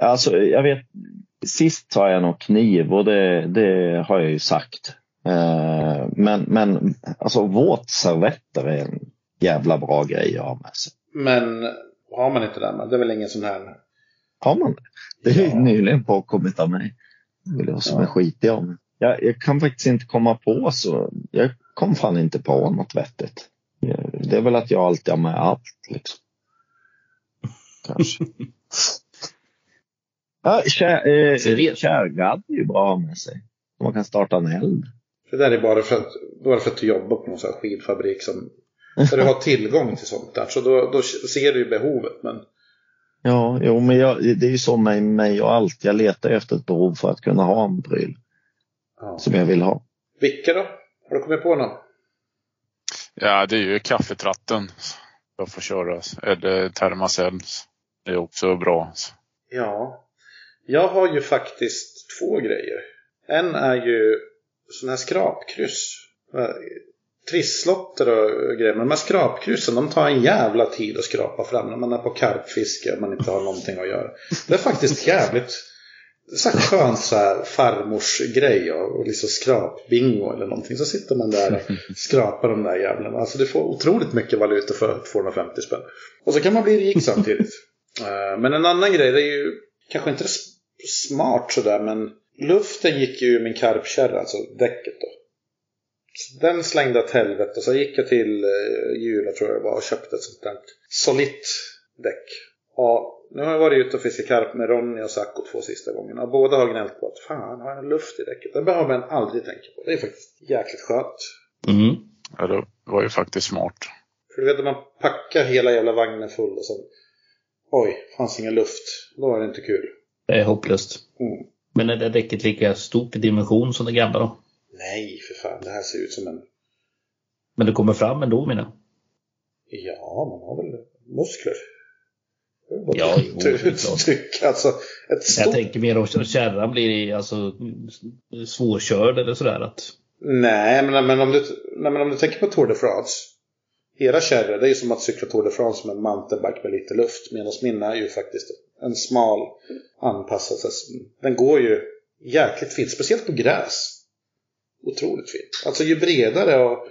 alltså, jag vet. Sist sa jag nog kniv och det, det har jag ju sagt. Eh, men, men alltså våtservetter är en jävla bra grej att ha med sig. Men har man inte det? Det är väl ingen sån här... Har man det? Det är Ja. nyligen påkommit av mig. Vill jag som är skitig om. Jag, jag kan faktiskt inte komma på så. Jag kom fan inte på något vettigt. Det är väl att jag alltid har med allt liksom. Kanske. ja, kär, eh, kärgadd är ju bra med sig. Man kan starta en eld. Det där är bara för att, bara för att du jobbar på någon sån här skidfabrik som... Där du har tillgång till sånt där. Så då, då ser du ju behovet. Men Ja, jo, men jag, det är ju så med mig och allt. Jag letar efter ett behov för att kunna ha en pryl ja. som jag vill ha. Vilka då? Har du kommit på någon? Ja, det är ju kaffetratten. Jag får köra. Eller Thermacell. Det är också bra. Ja. Jag har ju faktiskt två grejer. En är ju sån här skrapkryss. Trisslotter och grejer. Men de här skrapkryssen de tar en jävla tid att skrapa fram när man är på karpfiske och man inte har någonting att göra. Det är faktiskt jävligt så här skönt så här farmors grej och, och liksom skrapbingo eller någonting. Så sitter man där och skrapar de där jävlarna. Alltså du får otroligt mycket valuta för 250 spänn. Och så kan man bli rik samtidigt. Eh, Men en annan grej, det är ju kanske inte smart sådär men luften gick ju ur min karpkärra, alltså däcket då. Den slängde åt helvete så gick jag till eh, Jula tror jag det var och köpte ett sånt där solitt däck. Och nu har jag varit ute och fiskat karp med Ronny och Sacco två sista gångerna. Och båda har gnällt på att fan har jag luft i däcket? Det behöver man aldrig tänka på. Det är faktiskt jäkligt skönt. Mm. Ja, det var ju faktiskt smart. För du vet när man packar hela jävla vagnen full och sen Oj, fanns ingen luft. Då är det inte kul. Det är hopplöst. Mm. Men är det däcket lika stort i dimension som det gamla då? Nej, för fan. Det här ser ut som en... Men det kommer fram ändå jag. Ja, man har väl muskler. Det är Ja, jo, ut- såklart. uttryck. Alltså, ett Jag stort... tänker mer om kärran blir alltså, svårkörd eller sådär. Att, Nej, men, men, om du, nej, men om du tänker på Tour de France. Era kärror, det är ju som att cykla Tour de France med en mountainbike med lite luft. Medan min är ju faktiskt en smal anpassad. Den går ju jäkligt fint, speciellt på gräs. Otroligt fint. Alltså ju bredare och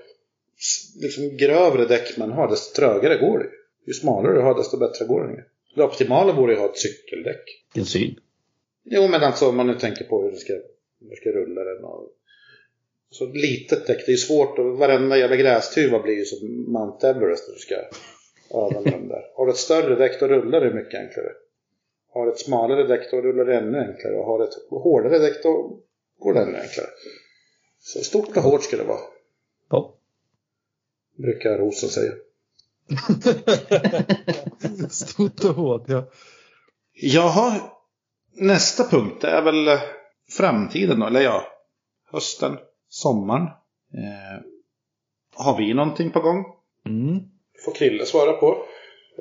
liksom grövre däck man har, desto trögare går det ju. Smalare du har, desto bättre går ju. Det optimala vore ju att ha ett cykeldäck. vilken syn. Jo, men alltså om man nu tänker på hur du ska, hur du ska rulla den. Och, så litet däck, det är ju svårt. Och varenda jävla grästuva blir ju som Mount Everest när du ska öva med dem där. Har du ett större däck då rullar det mycket enklare. Har du ett smalare däck då rullar det ännu enklare. Och har du ett hårdare däck då går det ännu enklare. Så stort och hårt ska det vara, Ja. brukar Rosen säga. Stort och hårt, ja. Jaha, nästa punkt är väl eh, framtiden då, eller ja, hösten, sommaren. Eh, har vi någonting på gång? Mm. Får Krille svara på.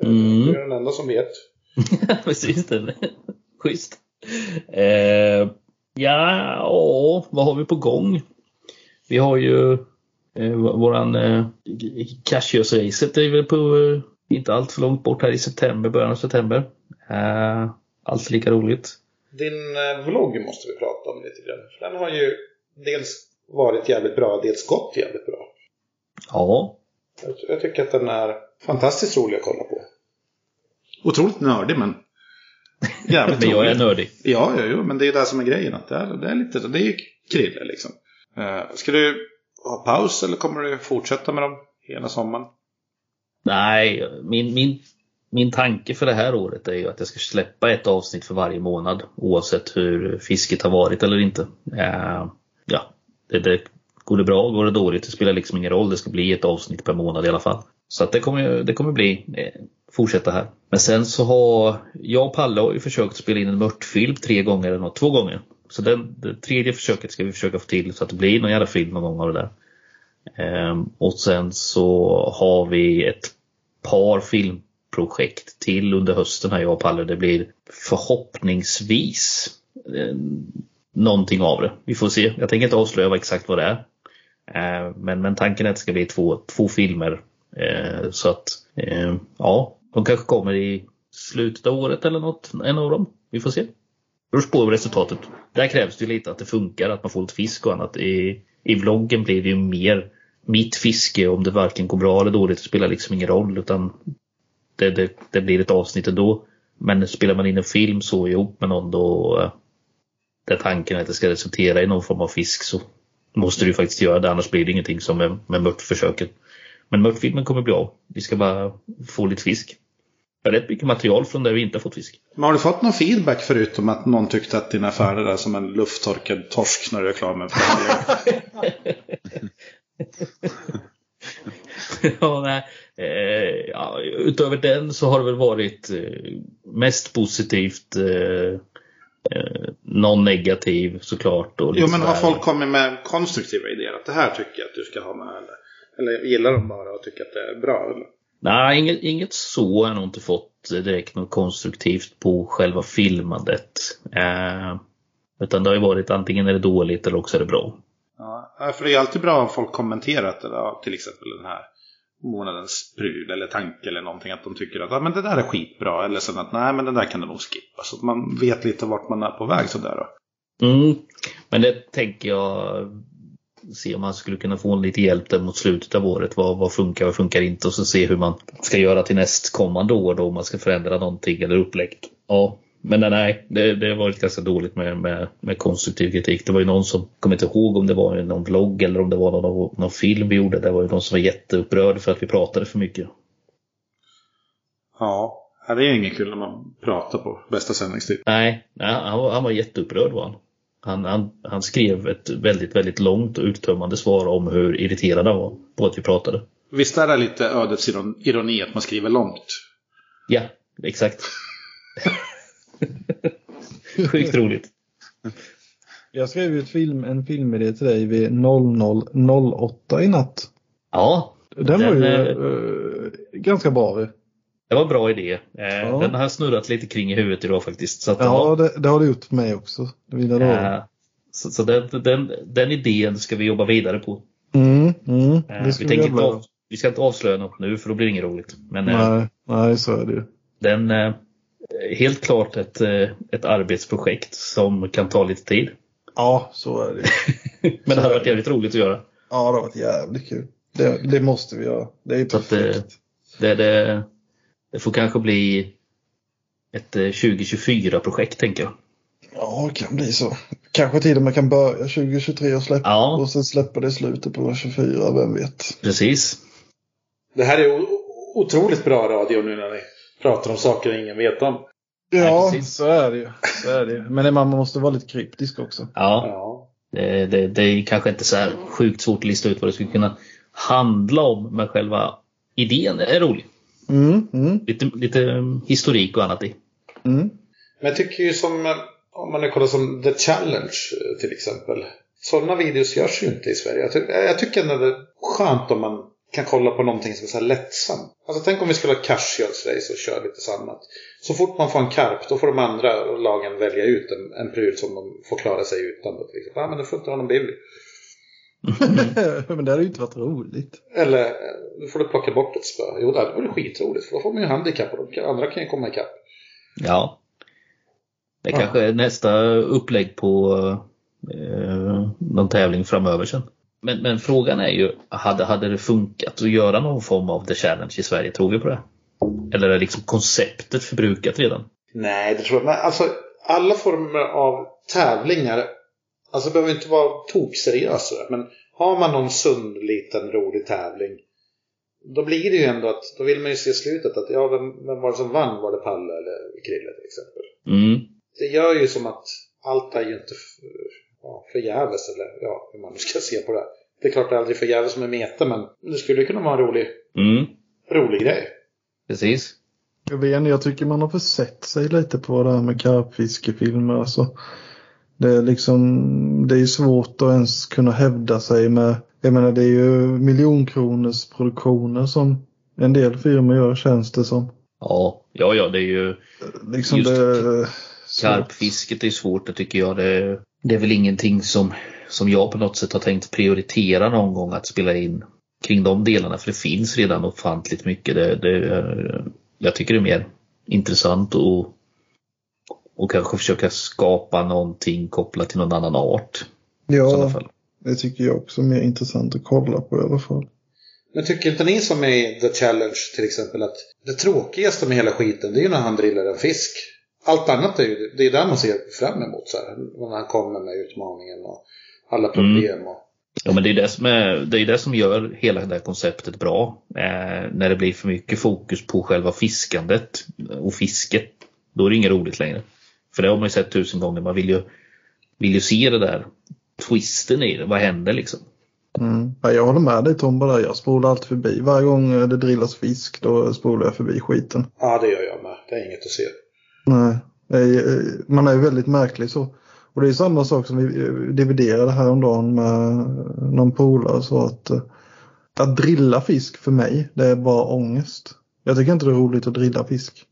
Mm. Du är den enda som vet. Precis det. Schysst. Eh, ja, åh, vad har vi på gång? Vi har ju eh, våran eh, Cashios-racet är väl på eh, inte allt för långt bort här i september, början av september. Eh, alltid lika roligt. Din eh, vlogg måste vi prata om lite grann. För den har ju dels varit jävligt bra, dels gått jävligt bra. Ja, Jag, jag tycker att den är fantastiskt rolig att kolla på. Otroligt nördig men jävligt men jag är nördig. Ja, ja, ja, men det är det som är grejen. Att det, är, det är lite, det är ju krille liksom. Eh, ska du ha paus eller kommer du fortsätta med dem hela sommaren? Nej, min, min, min tanke för det här året är ju att jag ska släppa ett avsnitt för varje månad oavsett hur fisket har varit eller inte. Eh, ja, det, det, går det bra, går det dåligt, det spelar liksom ingen roll. Det ska bli ett avsnitt per månad i alla fall. Så att det kommer, det kommer bli eh, fortsätta här. Men sen så har jag och Palle har ju försökt spela in en mörtfilm tre gånger eller något, två gånger. Så den, det tredje försöket ska vi försöka få till så att det blir någon jävla film någon gång av det där. Ehm, och sen så har vi ett par filmprojekt till under hösten här jag och Palle. Det blir förhoppningsvis eh, någonting av det. Vi får se. Jag tänker inte avslöja exakt vad det är. Ehm, men, men tanken är att det ska bli två, två filmer. Ehm, så att ehm, ja, de kanske kommer i slutet av året eller något, en av dem. Vi får se. Beror på resultatet. Där krävs det ju lite att det funkar, att man får lite fisk och annat. I, i vloggen blir det ju mer mitt fiske om det varken går bra eller dåligt spelar liksom ingen roll utan det, det, det blir ett avsnitt ändå. Men spelar man in en film så ihop med någon då eh, där tanken är att det ska resultera i någon form av fisk så måste du faktiskt göra det annars blir det ingenting som med, med mörtförsöket. Men mörtfilmen kommer bli av. Vi ska bara få lite fisk. Rätt mycket material från där vi inte har fått fisk. Men har du fått någon feedback förutom att någon tyckte att dina färder är som en lufttorkad torsk när du är klar med ja, nej. Eh, ja, utöver den så har det väl varit eh, mest positivt. Eh, eh, någon negativ såklart. Och Jo men har folk kommit med konstruktiva idéer? Att det här tycker jag att du ska ha med eller? Eller gillar de bara och tycker att det är bra? Eller? Nej, inget, inget så har jag nog inte fått direkt något konstruktivt på själva filmandet. Eh, utan det har ju varit antingen är det dåligt eller också är det bra. Ja, för det är alltid bra om folk kommenterat eller, ja, till exempel den här månadens pryl eller tanke eller någonting. Att de tycker att ja, men det där är skitbra. Eller sen att nej men den där kan du nog skippa. Så att man vet lite vart man är på väg sådär då. Mm. Men det tänker jag se om man skulle kunna få lite hjälp där mot slutet av året. Vad, vad funkar, vad funkar inte? Och så se hur man ska göra till nästkommande år då om man ska förändra någonting eller upplägg. Ja, men nej, det, det har varit ganska dåligt med, med, med konstruktiv kritik. Det var ju någon som, kommer inte ihåg om det var någon vlogg eller om det var någon, någon film vi gjorde. Det var ju någon som var jätteupprörd för att vi pratade för mycket. Ja, ja, det är ju inget kul när man pratar på bästa sändningstid. Nej, nej han, var, han var jätteupprörd var han. Han, han. han skrev ett väldigt, väldigt långt och uttömmande svar om hur irriterad han var på att vi pratade. Visst är det lite ödets iron- ironi att man skriver långt? Ja, exakt. Sjukt roligt. Jag skrev ju film, en filmidé till dig vid 00.08 i natt. Ja, Den, var Den, ju eh, eh, ganska bra. Det var en bra idé. Eh, Ja. Den har snurrat lite kring i huvudet idag faktiskt. Så, Ja, det, det har det gjort för mig också. Lova. eh, så, så den, den, den idén ska vi jobba vidare på. Mm, mm, Eh, vi, ska vi, jävla av, vi ska inte avslöja något nu för då blir det inget roligt. Men eh, Nej, nej, så är det ju. den eh, helt klart ett, ett arbetsprojekt som kan ta lite tid. Ja, så är det. Men det hade varit jävligt roligt att göra. Ja, det har varit jävligt kul. Det, det måste vi göra. Det är ju Så att, perfekt. Det, det, det får kanske bli ett eh, 2024-projekt tänker jag. Ja, det kan bli så. Kanske till och med kan börja 2023 och släppa. Ja. Och sen släppa det i slutet på 24, vem vet. Precis. Det här är otroligt bra radio nu när ni pratar om saker ingen vet om. Ja, precis. så är det ju. Så är det ju. Men man måste vara lite kryptisk också. Ja, Ja. det, det, det är kanske inte så här sjukt svårt att lista ut vad det skulle kunna handla om. Men själva idén är rolig. Mm, mm, Lite, lite um, historik och annat i. mm. Men jag tycker ju som, om man nu kollar som The Challenge eh, till exempel. Sådana videos görs ju inte i Sverige. Jag, ty jag tycker ändå det är skönt om man kan kolla på någonting som är så här lättsamt. Alltså tänk om vi skulle ha cashgirls-race och köra lite samma. Så fort man får en karp då får de andra lagen välja ut en, en pryl som de får klara sig utan. Då, till exempel. Ja men du får inte ha någon Men det hade ju inte varit roligt. Eller nu får du plocka bort ett spö. Jo det hade varit skitroligt för då får man ju handikapp och de andra kan ju komma ikapp. Ja. Det Ja. kanske är nästa upplägg på eh, någon tävling framöver sen. Men, men frågan är ju, hade, hade det funkat att göra någon form av The Challenge i Sverige? Tror vi på det? Eller är liksom konceptet förbrukat redan? Nej, det tror jag Men alltså, alla former av tävlingar Alltså det behöver inte vara tokseriösa. Men har man någon sund liten rolig tävling. Då blir det ju ändå att då vill man ju se slutet. Att ja, vem, vem var det som vann? Var det Palle eller Krille till exempel? Mm. Det gör ju som att allt är ju inte för, ja, förgäves. Eller ja, hur man nu ska se på det. Det är klart det är aldrig förgäves som är meta. Men det skulle kunna vara en rolig, Mm. rolig grej. Precis. Jag vet inte, jag tycker man har försett sig lite på det här med karpfiskefilmer. Alltså, det är liksom, det är svårt att ens kunna hävda sig med, jag menar det är ju miljonkronors produktioner som en del firmor gör känns det som. Ja, ja, ja det är ju Liksom Just det, Karpfisket är svårt, det tycker jag. Det, det är väl ingenting som som jag på något sätt har tänkt prioritera någon gång att spela in kring de delarna för det finns redan ofantligt mycket. Det, det, jag tycker det är mer intressant och, och kanske försöka skapa någonting kopplat till någon annan art. Ja, fall. det tycker jag också är mer intressant att kolla på i alla fall. Men tycker inte ni som är i The Challenge till exempel att det tråkigaste med hela skiten det är ju när han drillar en fisk. Allt annat är ju, det är där man ser fram emot så här. När han kommer med utmaningen och alla problem. Och, Ja men det är det som, är, det, är det som gör hela det här konceptet bra. Eh, när det blir för mycket fokus på själva fiskandet och fisket. Då är det inget roligt längre. För det har man ju sett tusen gånger. Man vill ju, vill ju se det där twisten i det. Vad händer liksom? Mm. Ja, jag håller med dig Tomba där. Jag spolar alltid förbi. Varje gång det drillas fisk då spolar jag förbi skiten. ja, det gör jag med. Det är inget att se. Nej, är- man är ju väldigt märklig så. Och det är samma sak som vi eh, dividerade häromdagen med någon polare så att eh, att drilla fisk för mig, det är bara ångest. Jag tycker inte det är roligt att drilla fisk.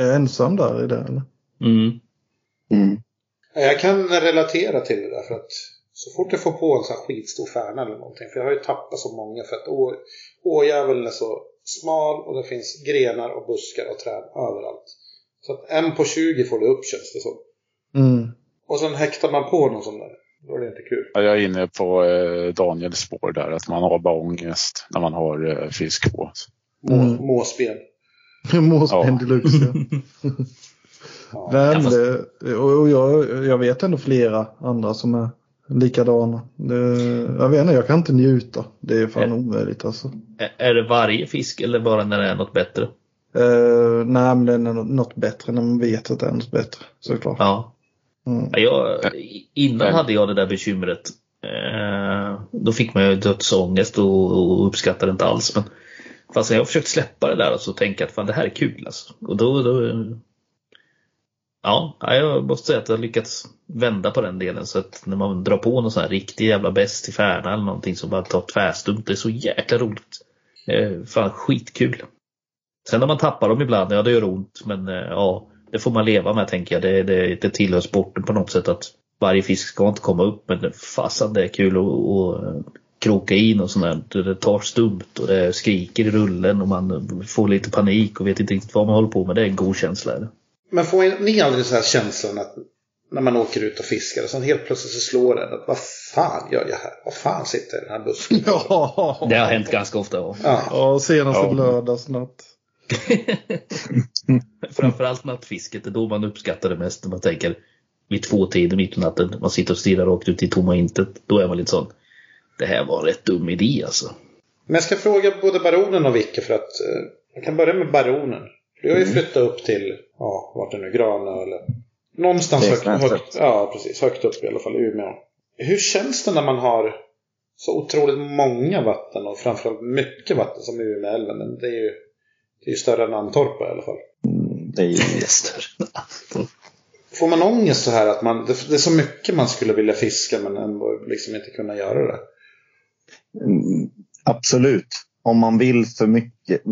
Är jag ensam där i det eller? Mm. Mm. Jag kan relatera till det där för att så fort jag får på en sån här skitstor färna eller någonting. För jag har ju tappat så många för att å, åjäveln är så smal och det finns grenar och buskar och träd överallt. Så att en på 20 får du upp känns det som. Mm. Och sen häktar man på någon sån där. Då är det inte kul. Ja, Jag är inne på eh, Daniels spår där, att man har bara ångest när man har eh, fisk på. Må, Mm. Måsben. Måsben Ja. deluxe. Ja. Men och och jag, jag vet ändå flera andra som är likadana. Det, jag vet inte, jag kan inte njuta. Det är fan Ja. omöjligt alltså. Är- Är det varje fisk eller bara när det är något bättre? Uh, nej, men det är nå- något bättre när man vet att det är något bättre. Såklart. Ja. Mm. Ja, Jag, innan hade jag det där bekymret. Eh, då fick man ju dödsångest och, och uppskattade inte alls. Men fast jag har försökt släppa det där och så tänka att fan det här är kul alltså. Och då, då Ja, jag måste säga att jag har lyckats vända på den delen så att när man drar på någon sån här riktig jävla bäst i färna eller någonting som bara tar tvärstumt. Det är så jäkla roligt. Eh, fan skitkul. Sen när man tappar dem ibland, ja det gör ont men eh, ja, det får man leva med tänker jag. Det, det, det tillhör sporten på något sätt att varje fisk ska inte komma upp men fasen det är kul att, att eh, kroka in och sånt där. Det tar stumt och det skriker i rullen och man får lite panik och vet inte riktigt vad man håller på med. Det är en god känsla. är det. Men får ni aldrig så här känslan att när man åker ut och fiskar och sen helt plötsligt så slår det att vad fan gör jag här? Vad fan sitter i den här busken? Ja, Det har hänt ganska ofta. Ja. Ja. senaste Ja. lördagsnatt. Framförallt nattfisket, det är då man uppskattar det mest. När man tänker vid två tider mitt i natten, man sitter och stirrar rakt ut i tomma intet. Då är man lite sån, det här var en rätt dum idé alltså. Men jag ska fråga både baronen och Vicke för att eh, jag kan börja med baronen. Du har ju flyttat upp till, ja, vart är det nu, Granö eller någonstans högt, högt, ja, precis, högt upp i alla fall, Umeå. Hur känns det när man har så otroligt många vatten och framförallt mycket vatten som Umeälven? Det är ju det är ju större än Antorpa i alla fall. Det är ju större. Får man ångest så här att man, det, det är så mycket man skulle vilja fiska men ändå liksom inte kunna göra det? Mm, Absolut. Om man vill för mycket,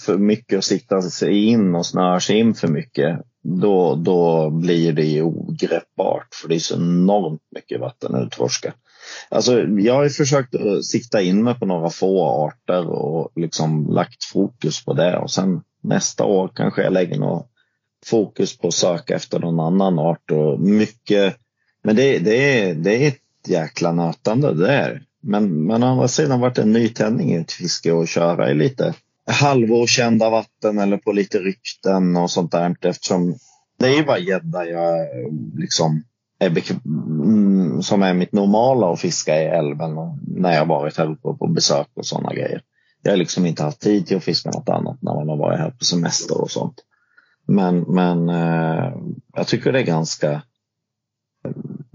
för mycket och sikta sig in och snöar sig in för mycket, då, då blir det ju ogreppbart. För det är så enormt mycket vatten att utforska. Alltså, jag har ju försökt att sikta in mig på några få arter och liksom lagt fokus på det. Och sen nästa år kanske jag lägger något fokus på att söka efter någon annan art. Och mycket, men det, det, det är ett jäkla nötande det är. Men, men å andra sidan varit en nytändning i ett fiske och köra i lite halvårkända vatten eller på lite rykten och sånt där eftersom det är ju bara gädda jag liksom är mm, som är mitt normala att fiska i älven och när jag varit här uppe på besök och sådana grejer. Jag har liksom inte haft tid till att fiska något annat när man har varit här på semester och sånt. Men, men eh, jag tycker det är ganska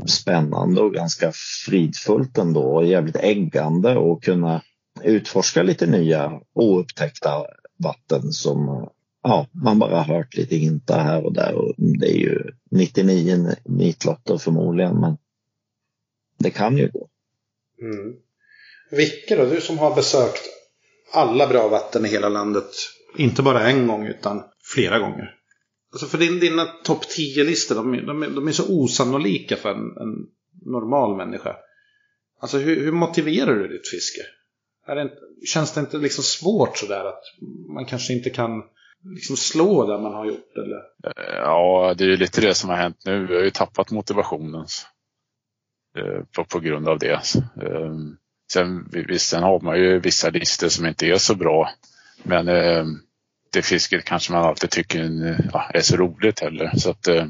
spännande och ganska fridfullt ändå och jävligt äggande och kunna utforska lite nya oupptäckta vatten som ja, man bara har hört lite hintar här och där och det är ju 99 nitlotter förmodligen men det kan ju gå. Mm. Vicke då, du som har besökt alla bra vatten i hela landet. Inte bara en gång utan flera gånger. Alltså för din, dina topp 10-listor, de, är- de, de är så osannolika för en, en normal människa. Alltså hur, hur motiverar du ditt fiske? Är det inte, känns det inte liksom svårt sådär att man kanske inte kan liksom slå där man har gjort eller? Ja, det är ju lite det som har hänt nu. Vi har ju tappat motivationen eh, på, på grund av det. Ehm, sen, visst, sen har man ju vissa listor som inte är så bra. Men eh, det fisket kanske man alltid tycker eh, ja, är så roligt heller. Så att, eh,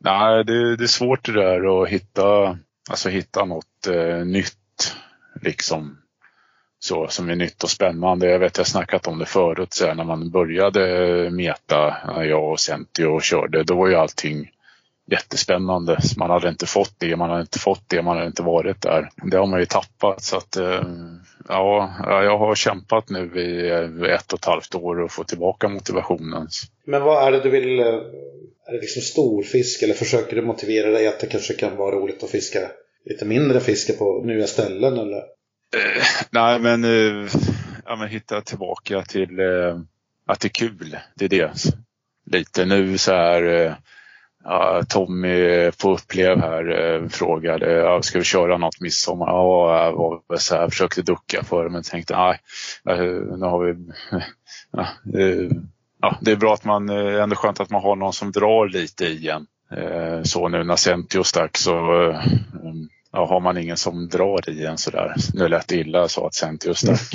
nej, det, det, är svårt det där att hitta, alltså hitta något eh, nytt. Liksom så som är nytt och spännande. Jag vet jag snackat om det förut så här, när man började meta, eh, jag och Centio körde, då var ju allting jättespännande. Man hade inte fått det, man hade inte fått det, man hade inte varit där. Det har man ju tappat så att eh, ja, jag har kämpat nu i ett och ett halvt år och få tillbaka motivationen. Men vad är det du vill? Eh, är det liksom storfisk eller försöker du motivera dig att det kanske kan vara roligt att fiska lite mindre fiske på nya ställen eller? Eh, nej men, eh, ja, men hitta tillbaka till eh, att det är kul. Det är det. Lite nu så här eh, Ja, Tommy på upplev här eh, frågade, ska vi köra något midsommar? Ja, jag var så här, försökte ducka för det men tänkte nej, nu har vi... Ja, ja, det är bra att man, eh, ändå skönt att man har någon som drar lite igen. Eh, så nu när Centio stack så ja, har man ingen som drar i en sådär. Nu lät det illa så att Centio stack.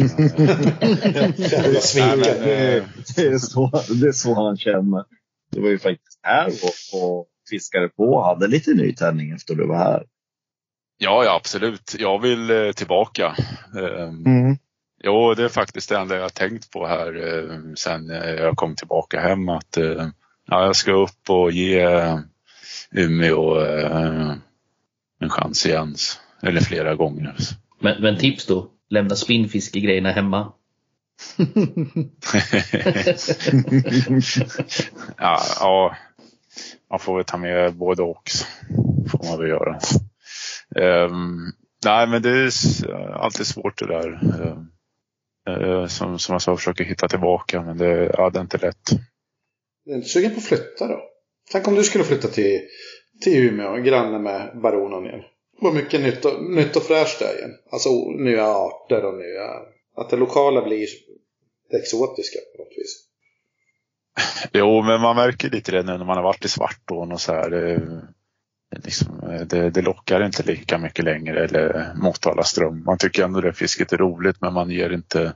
det, är så, det är så han känner. Det var ju faktiskt här och, och fiskade på och hade lite nytändning efter du var här. Ja, ja absolut. Jag vill eh, tillbaka. Ehm, mm. Jo, det är faktiskt det enda jag har tänkt på här eh, sen jag kom tillbaka hem. Att eh, ja, jag ska upp och ge Umeå en chans igen. Eller flera gånger. Men, men tips då? Lämna spinnfiskegrejerna hemma. ja, ja, man får väl ta med både och. Får man väl göra. Um, nej, men det är alltid svårt det där. Uh, som, som jag sa, försöker hitta tillbaka, men det, ja, det är inte lätt. Du är inte sugen på att flytta då? Tänk om du skulle flytta till, till Umeå, granne med Baronen igen. Vad mycket nytt och, nytt och fräscht där igen. Alltså nya arter och nya... Att det lokala blir det exotiska på något vis. Jo, men man märker lite det nu när man har varit i Svartån och så här. Det, liksom, det, det, lockar inte lika mycket längre eller Motala ström. Man tycker ändå det fisket är roligt men man ger inte,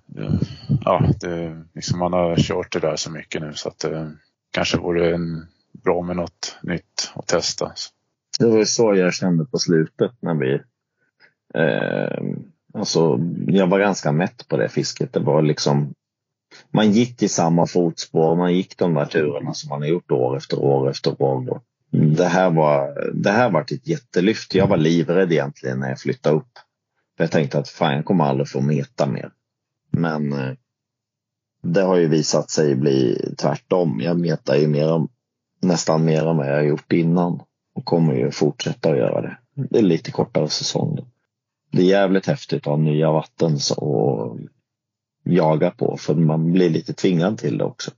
ja, det, liksom man har kört det där så mycket nu så att det kanske vore en, bra med något nytt att testa. Det var så jag kände på slutet när vi eh, Alltså, jag var ganska mätt på det fisket. Det var liksom man gick i samma fotspår, man gick de där turerna som man har gjort år efter år efter år. Det här var, det här var ett jättelyft. Jag var livrädd egentligen när jag flyttade upp. jag tänkte att fan, jag kommer aldrig få meta mer. Men eh, det har ju visat sig bli tvärtom. Jag metar ju mer, nästan mer än vad jag har gjort innan och kommer ju fortsätta att göra det. Det är lite kortare säsong. Det är jävligt häftigt att ha nya vatten och jaga på för man blir lite tvingad till det också.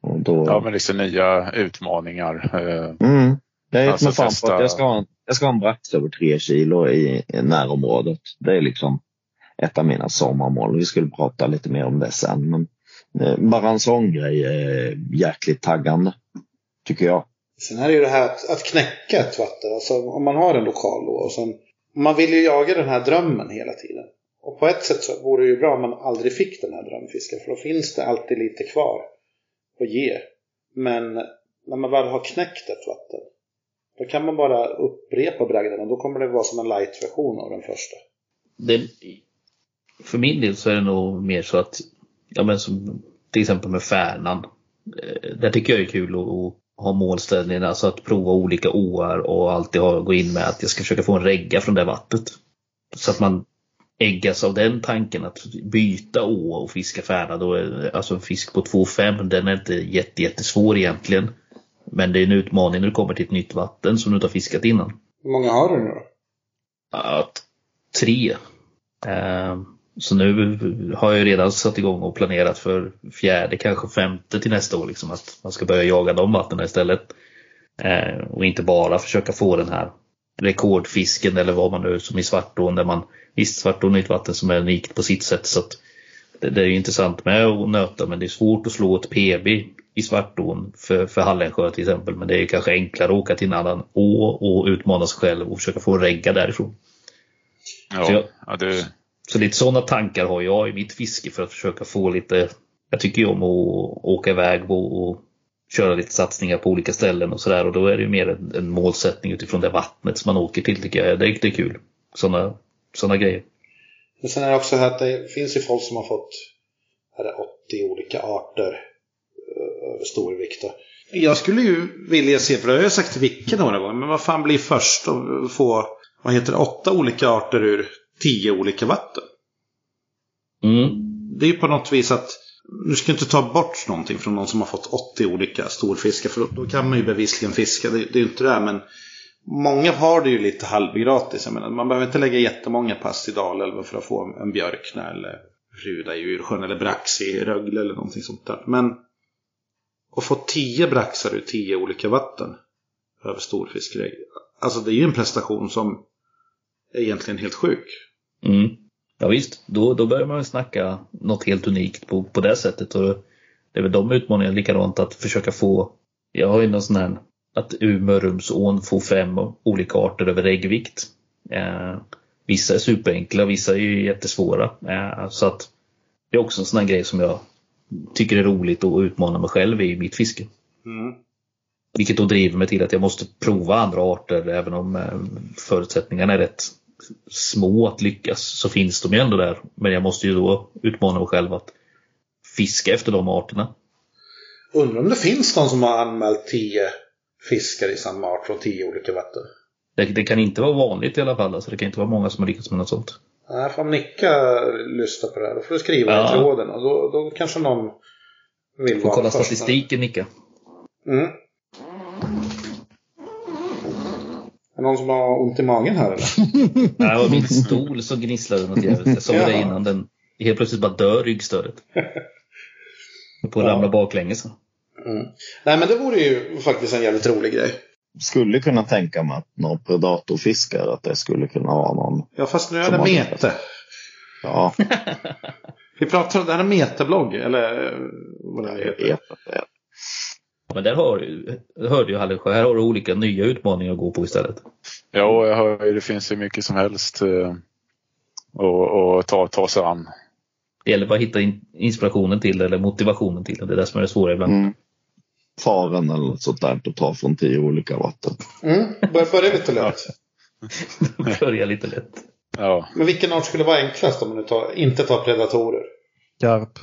Och då... Ja, men liksom nya utmaningar. Eh, mm. Jag gett mig fan på att jag ska, ha en, jag ska ha en brax över tre kilo i, i närområdet. Det är liksom ett av mina sommarmål. Vi skulle prata lite mer om det sen. Men eh, bara en sån grej är jäkligt taggande, tycker jag. Sen är det ju det här att, att knäcka ett vatten. Alltså, om man har en lokal då. Och sen, man vill ju jaga den här drömmen hela tiden. Och på ett sätt så vore det ju bra om man aldrig fick den här drömfisken. För då finns det alltid lite kvar att ge. Men när man väl har knäckt ett vatten. Då kan man bara upprepa bragden och då kommer det vara som en light-version av den första. Det, för min del så är det nog mer så att, ja men som till exempel med Färnan. Eh, där tycker jag är kul att ha målställningen, alltså att prova olika åar och alltid ha, gå in med att jag ska försöka få en regga från det vattnet. Så att man äggas av den tanken att byta å och fiska färna då, alltså en fisk på 2,5 den är inte jätte, jättesvår egentligen. Men det är en utmaning när du kommer till ett nytt vatten som du inte har fiskat innan. Hur många har du nu då? Ja, tre. Ehm, så nu har jag redan satt igång och planerat för fjärde, kanske femte till nästa år. Liksom, att man ska börja jaga de vattnen istället. Ehm, och inte bara försöka få den här rekordfisken eller vad man nu som i Svartån där man Visst, Svartån är ett vatten som är unikt på sitt sätt så att det, det är ju intressant med att nöta men det är svårt att slå ett PB i Svartån för, för Hallensjö till exempel. Men det är kanske enklare att åka till en annan å och utmana sig själv och försöka få regga därifrån. Ja, jag- ja, det, Så lite sådana tankar har jag i mitt fiske för att försöka få lite Jag tycker ju om att åka iväg och, och köra lite satsningar på olika ställen och sådär och då är det ju mer en, en målsättning utifrån det vattnet som man åker till tycker jag. Det, är- det är kul. Sådana såna grejer. Men sen är det också här att det finns ju folk som har fått är det 80 olika arter eh, över storvikt. då. Jag skulle ju vilja se, för det har jag sagt till Vicke några gånger, men vad fan blir först att få, vad heter det, åtta olika arter ur tio olika vatten? Mm. Det är ju på något vis att nu ska inte ta bort någonting från någon som har fått 80 olika storfiskar. För då, kan man ju bevisligen fiska. Det, det är ju inte det. här, Men många har det ju lite halvgratis. Jag menar, man behöver inte lägga jättemånga pass i Dalälven för att få en björkna eller ruda i Ursjön eller brax i Rögle eller någonting sånt där. Men att få 10 braxar ur 10 olika vatten över storfiskeri. Alltså det är ju en prestation som är egentligen helt sjuk. Mm. Ja visst, då, då börjar man snacka något helt unikt på, på det sättet. Och det är väl de utmaningarna likadant att försöka få, jag har ju någon sån här, att ur Mörrumsån få fem olika arter över äggvikt. Eh, vissa är superenkla, vissa är ju jättesvåra. Eh, så att det är också en sån här grej som jag tycker är roligt att utmana mig själv i mitt fiske. Mm. Vilket då driver mig till att jag måste prova andra arter även om eh, förutsättningarna är rätt små att lyckas så finns de ju ändå där. Men jag måste ju då utmana mig själv att fiska efter de arterna. Undrar om det finns någon som har anmält 10 fiskar i samma art från 10 olika vatten. Det, det kan inte vara vanligt i alla fall. Alltså det kan inte vara många som har lyckats med något sånt. Nej, får Nicka lyssna på det här. Då får du skriva Ja. i tråden och då, då kanske någon vill Får vara kolla först. statistiken Nicka. Mm. Är det någon som har ont i magen här eller? Nej, var min stol som gnisslade något jävligt. Jag sa det Ja. innan. Den helt plötsligt bara dör ryggstödet. På att Ja. ramla baklänges. Mm. Nej men det vore ju faktiskt en jävligt rolig grej. Skulle kunna tänka mig att några predatorfiskare, att det skulle kunna vara någon. Ja fast nu är det mete. Ja, Vi pratar om det här är meteblogg eller eh, vad det här jag heter. vet att det är. Men där har du, hörde ju Hallensjö, här har du olika nya utmaningar att gå på istället. ja, jag hör, ju, det finns ju mycket som helst eh, att ta, ta sig an. Det gäller bara att hitta in, inspirationen till det eller motivationen till det. Det är det som är det svåra ibland. Mm. Faren eller något sånt där att ta från tio olika vatten. Mm. Bör, börja lite lätt. Börja lite lätt. Ja, Men vilken art skulle vara enklast om man tar, inte tar predatorer? Karp.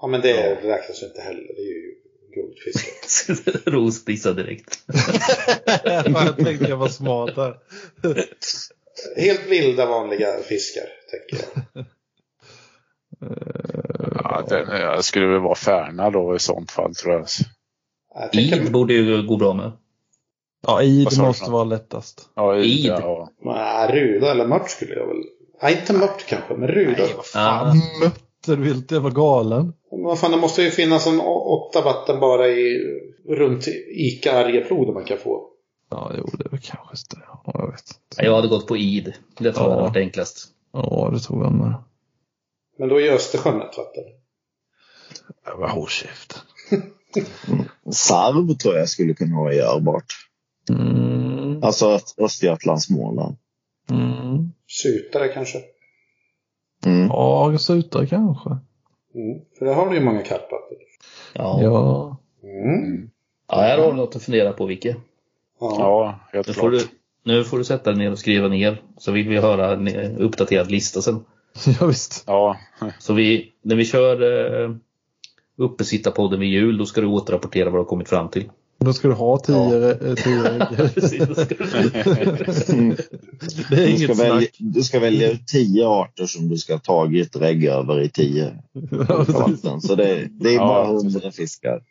Ja men det räknas ju inte heller. Det är ju guldfisk. Ros direkt. jag tänkte jag var smart här. Helt vilda vanliga fiskar, tänker jag. ja den, jag skulle väl vara Färna då i sånt fall tror jag. Id borde ju gå bra med. Ja, id måste vara lättast. Ja, Id. Ja, Nej, ruda eller mört skulle jag väl... Nej, inte mört kanske, men ruda. Nej, vad fan. Mötte du inte vara galen? Men vad fan, det måste ju finnas en åtta vatten bara i, runt Ica Arjeplog där man kan få. Ja, jo, det är väl kanske det. Ja, jag vet inte. Jag hade gått på id. Det tror jag Ja. hade varit enklast. Ja, det tror jag med. Men då är Östersjön ett vatten. Jag var håll käften. Sarv tror jag skulle kunna vara görbart. Mm. Alltså Öst- Östergötland, Småland. Mm. Sutare kanske. Mm. Ja, Sutare kanske. Mm. För där har du ju många karpvatten. Ja. ja. Ja. Mm. här har du något att fundera på Vicke. Ja. ja helt Nu klart. får, du, nu får du sätta dig ner och skriva ner. Så vill vi höra en eh, uppdaterad lista sen. ja, visst. Ja, Så vi, när vi kör eh, uppesittarpodden vid jul, då ska du återrapportera vad du har kommit fram till. Då ska du ha tio, ja. tio ägg. Precis, ska Det är Du, ska välja, du ska välja ut tio arter som du ska ha tagit regg över i tio Ja, vatten. Så det, det är Ja, bara hundra fiskar.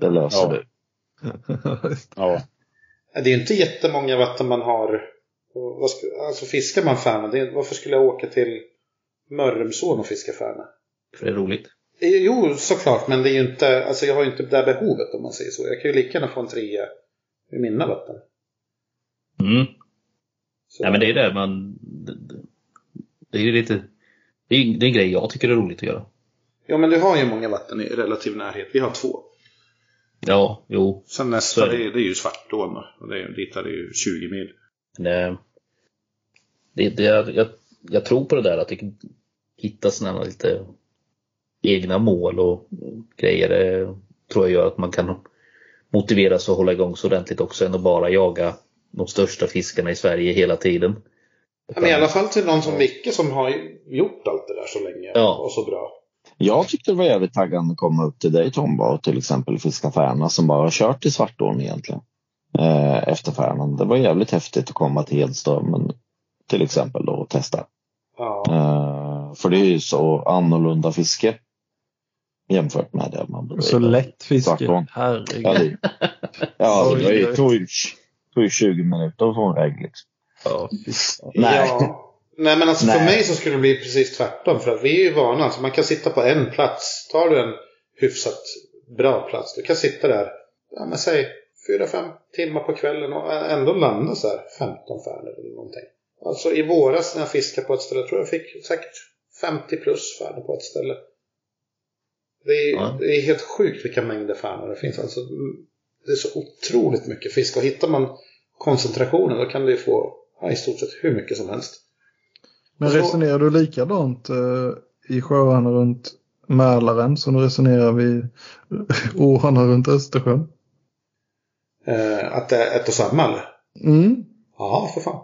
Det löser Ja. du. ja. Det är inte jättemånga vatten man har. Alltså fiskar man färna, varför skulle jag åka till Mörrumsån och fiska färna? För det är roligt. Jo, såklart, men det är ju inte, alltså jag har ju inte det där behovet om man säger så. Jag kan ju lika gärna få en trea i mina vatten. Mm. Så- Nej men det är det man... Det är lite... Det är, det är en grej jag tycker är roligt att göra. Ja, men du har ju många vatten i relativ närhet. Vi har två. Ja, jo. Sen Så nästa, är det. det är, det är ju Svartån. Och det är, dit är det ju 20 mil. Eh, det, det, jag, jag tror på det där att det hitta sådana lite egna mål och grejer. Det tror jag gör att man kan motiveras att hålla igång så ordentligt också än att bara jaga de största fiskarna i Sverige hela tiden. Ja, men I alla fall till någon som Micke som har gjort allt det där så länge Ja. och så bra. Jag tyckte det var jävligt taggande att komma upp till dig Tomba och till exempel fiska Färna som bara har kört i Svartån egentligen. Eh, efter Färnan. Det var jävligt häftigt att komma till Hedströmmen till exempel då och testa. Ja. Eh, för det är ju så annorlunda fiske jämfört med det man bedriver. Så lätt fiske. Herregud. det, ja, det var ju, tog ju tog ju 20 minuter att få en regg liksom. Ja. Nej. Ja. Nej men alltså för Nej. mig så skulle det bli precis tvärtom. För att vi är ju vana. Alltså man kan sitta på en plats. Tar du en hyfsat bra plats. Du kan sitta där. Ja men säg 4-5 timmar på kvällen och ändå landa så här 15 färnor eller någonting. Alltså i våras när jag fiskade på ett ställe. Jag tror jag fick säkert 50 plus färnor på ett ställe. Det är, Ja. det är helt sjukt vilka mängder färnor det finns. Alltså, det är så otroligt mycket fisk. Och hittar man koncentrationen då kan du ju få ja, i stort sett hur mycket som helst. Men så- resonerar du likadant eh, i sjöarna runt Mälaren som du resonerar vid åarna runt Östersjön? Eh, att det är ett och samma eller? Mm. Ja, för fan.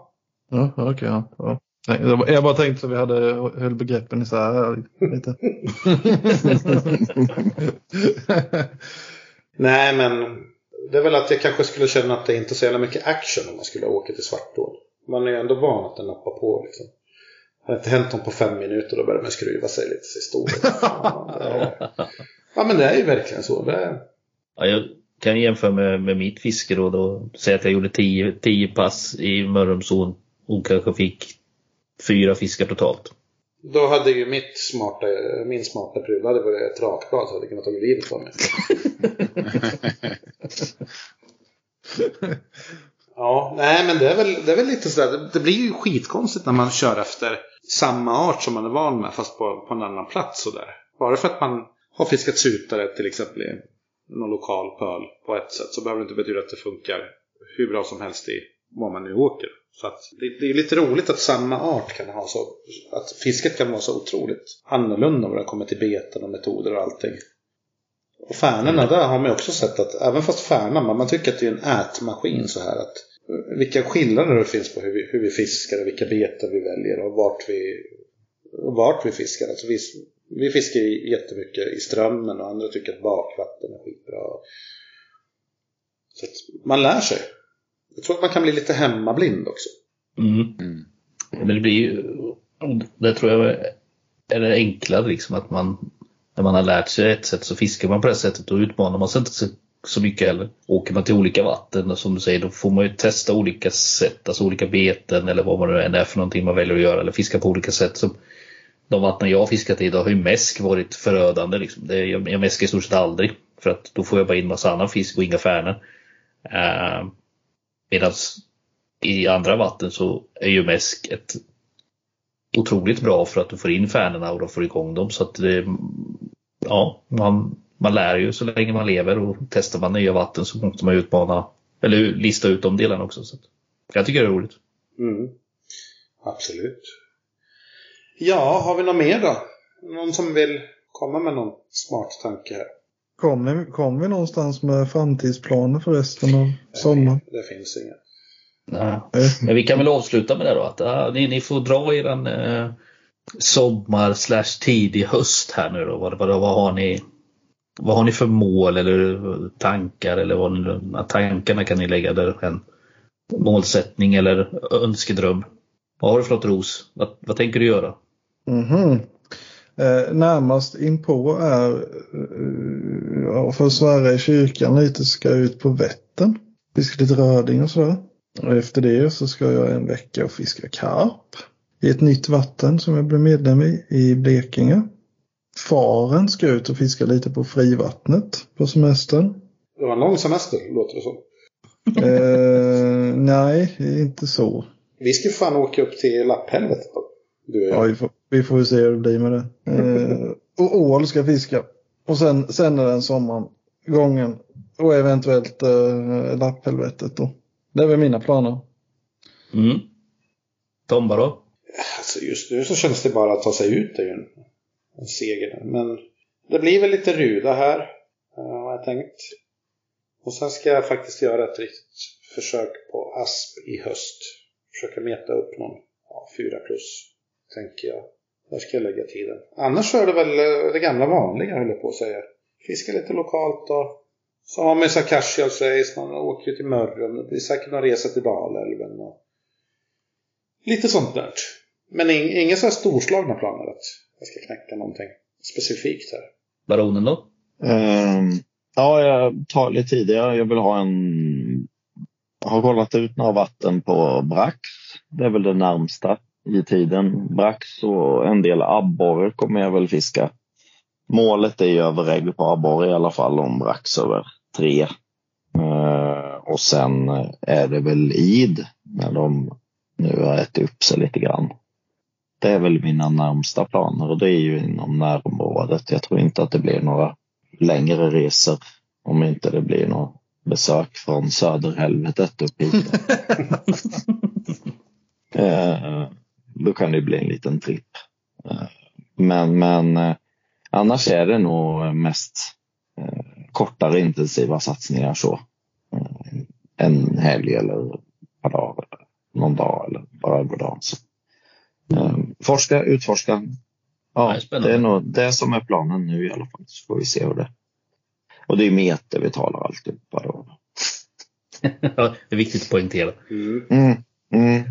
Ja, okej. ja, ja. Jag bara- Jag bara tänkte att vi hade höll begreppen isär här lite. Nej, men det är väl att jag kanske skulle känna att det inte är så jävla mycket action om man skulle åka till Svartån. Man är ju ändå van att den nappar på liksom. Har det inte hänt någon på fem minuter då börjar man skruva sig lite i stolen. Ja, det är- ja, men det är ju verkligen så. Det är... Ja, jag kan jämföra med, med mitt fiske då. då. Säg att jag gjorde 10 10 pass i Mörrumsån och kanske fick fyra fiskar totalt. Då hade ju mitt smarta, min smarta pryl, hade varit ett rakblad så hade jag kunnat ta livet av mig. Ja, nej men det är väl, det är väl lite sådär. Det, det blir ju skitkonstigt när man kör efter samma art som man är van med fast på, på en annan plats sådär. Bara för att man har fiskat sutare till exempel i någon lokal pöl på ett sätt så behöver det inte betyda att det funkar hur bra som helst i var man nu åker. Så att det, det är lite roligt att samma art kan ha så, att fisket kan vara så otroligt annorlunda när det kommer till beten och metoder och allting. Och färnorna, där har man ju också sett att även fast färnan, man, man tycker att det är en ätmaskin så här att eh, vilka skillnader det finns på hur vi, hur vi fiskar och vilka beten vi väljer och vart vi, och vart vi fiskar. Alltså vi, vi fiskar jättemycket i strömmen och andra tycker att bakvatten är skitbra. Så att man lär sig. Jag tror att man kan bli lite hemmablind också. Mm. Mm. Men det blir ju, det tror jag är det enklare liksom att man, när man har lärt sig ett sätt så fiskar man på det sättet och utmanar man sig inte så, så mycket heller. Åker man till olika vatten och som du säger då får man ju testa olika sätt, alltså olika beten eller vad man nu än är för någonting man väljer att göra eller fiska på olika sätt. Som de vatten jag har fiskat i idag har ju mäsk varit förödande. Liksom. Det, jag, jag mäskar i stort sett aldrig för att då får jag bara in massa annan fisk och inga färnor. Uh, Medan i andra vatten så är ju mäsk ett otroligt bra för att du får in färnorna och då får igång dem. Så att det, ja, man, man lär ju så länge man lever och testar man nya vatten så måste man utmana eller lista ut de delarna också. Så att, jag tycker det är roligt. Mm. Absolut. Ja, har vi något mer då? Någon som vill komma med någon smart tanke här? Kommer kom vi någonstans med framtidsplaner för resten av sommaren? Det finns inget. Nej. Men vi kan väl avsluta med det då att ja, ni, ni får dra eran eh, sommar slash tidig höst här nu då. Vad, vad, vad, har ni, vad har ni för mål eller tankar eller vad ni, tankarna kan ni lägga där en målsättning eller önskedröm. Vad har du för något Ros? Vad, vad tänker du göra? Mhm. Eh, närmast inpå är, eh, ja, för att svära i kyrkan lite, ska jag ut på Vättern. Fiska lite röding och sådär. Och efter det så ska jag en vecka och fiska karp. I ett nytt vatten som jag blev medlem i, i Blekinge. Faren ska ut och fiska lite på frivattnet på semestern. Det var en lång semester, låter det som. Eh, nej, inte så. Vi ska fan åka upp till lapphelvetet då. Du och Ja, jag. vi får, vi får ju se hur det blir med det. Eh, och ål ska fiska. Och sen, sen är den sommaren gången. Och eventuellt eh, lapphelvetet då. Det är väl mina planer. Mm. Tomba då? Alltså just nu så känns det bara att ta sig ut. Det är ju en, en seger. Men det blir väl lite ruda här. eh, Har jag tänkt. Och sen ska jag faktiskt göra ett riktigt försök på asp i höst. Försöka meta upp någon ja, 4 plus. Tänker jag. Där ska jag lägga tiden. Annars så är det väl eh, det gamla vanliga höll jag på att säga. Fiska lite lokalt och så har man så här casual race. Man åker ju till Mörrum. Det blir säkert någon resa till Dalälven. Och lite sånt där. Men ing, inga så här storslagna planer att jag ska knäcka någonting specifikt här. Baronen då? Ehm, ja, jag tar lite tidigare. Jag vill ha en... Jag har kollat ut några vatten på Brax. Det är väl det närmsta i tiden. Brax och en del abborre kommer jag väl fiska. Målet är ju över regg på abborre i alla fall om Brax över tre. Ehm, och sen är det väl id när de nu har ätit upp sig lite grann. Det är väl mina närmsta planer och det är ju inom närområdet. Jag tror inte att det blir några längre resor om inte det blir något besök från söderhelvetet upp hit. eh, då kan det bli en liten tripp. Eh, men men eh, annars är det nog mest eh, kortare intensiva satsningar så. En helg eller ett par dagar, eller någon dag eller bara över dagen. Så. Forska, utforska. Ja, spännande. det är nog det som är planen nu i alla fall. Så får vi se hur det Och det är meter vi talar alltihopa då. Ja, det är viktigt att poängtera. Mm. Mm, mm.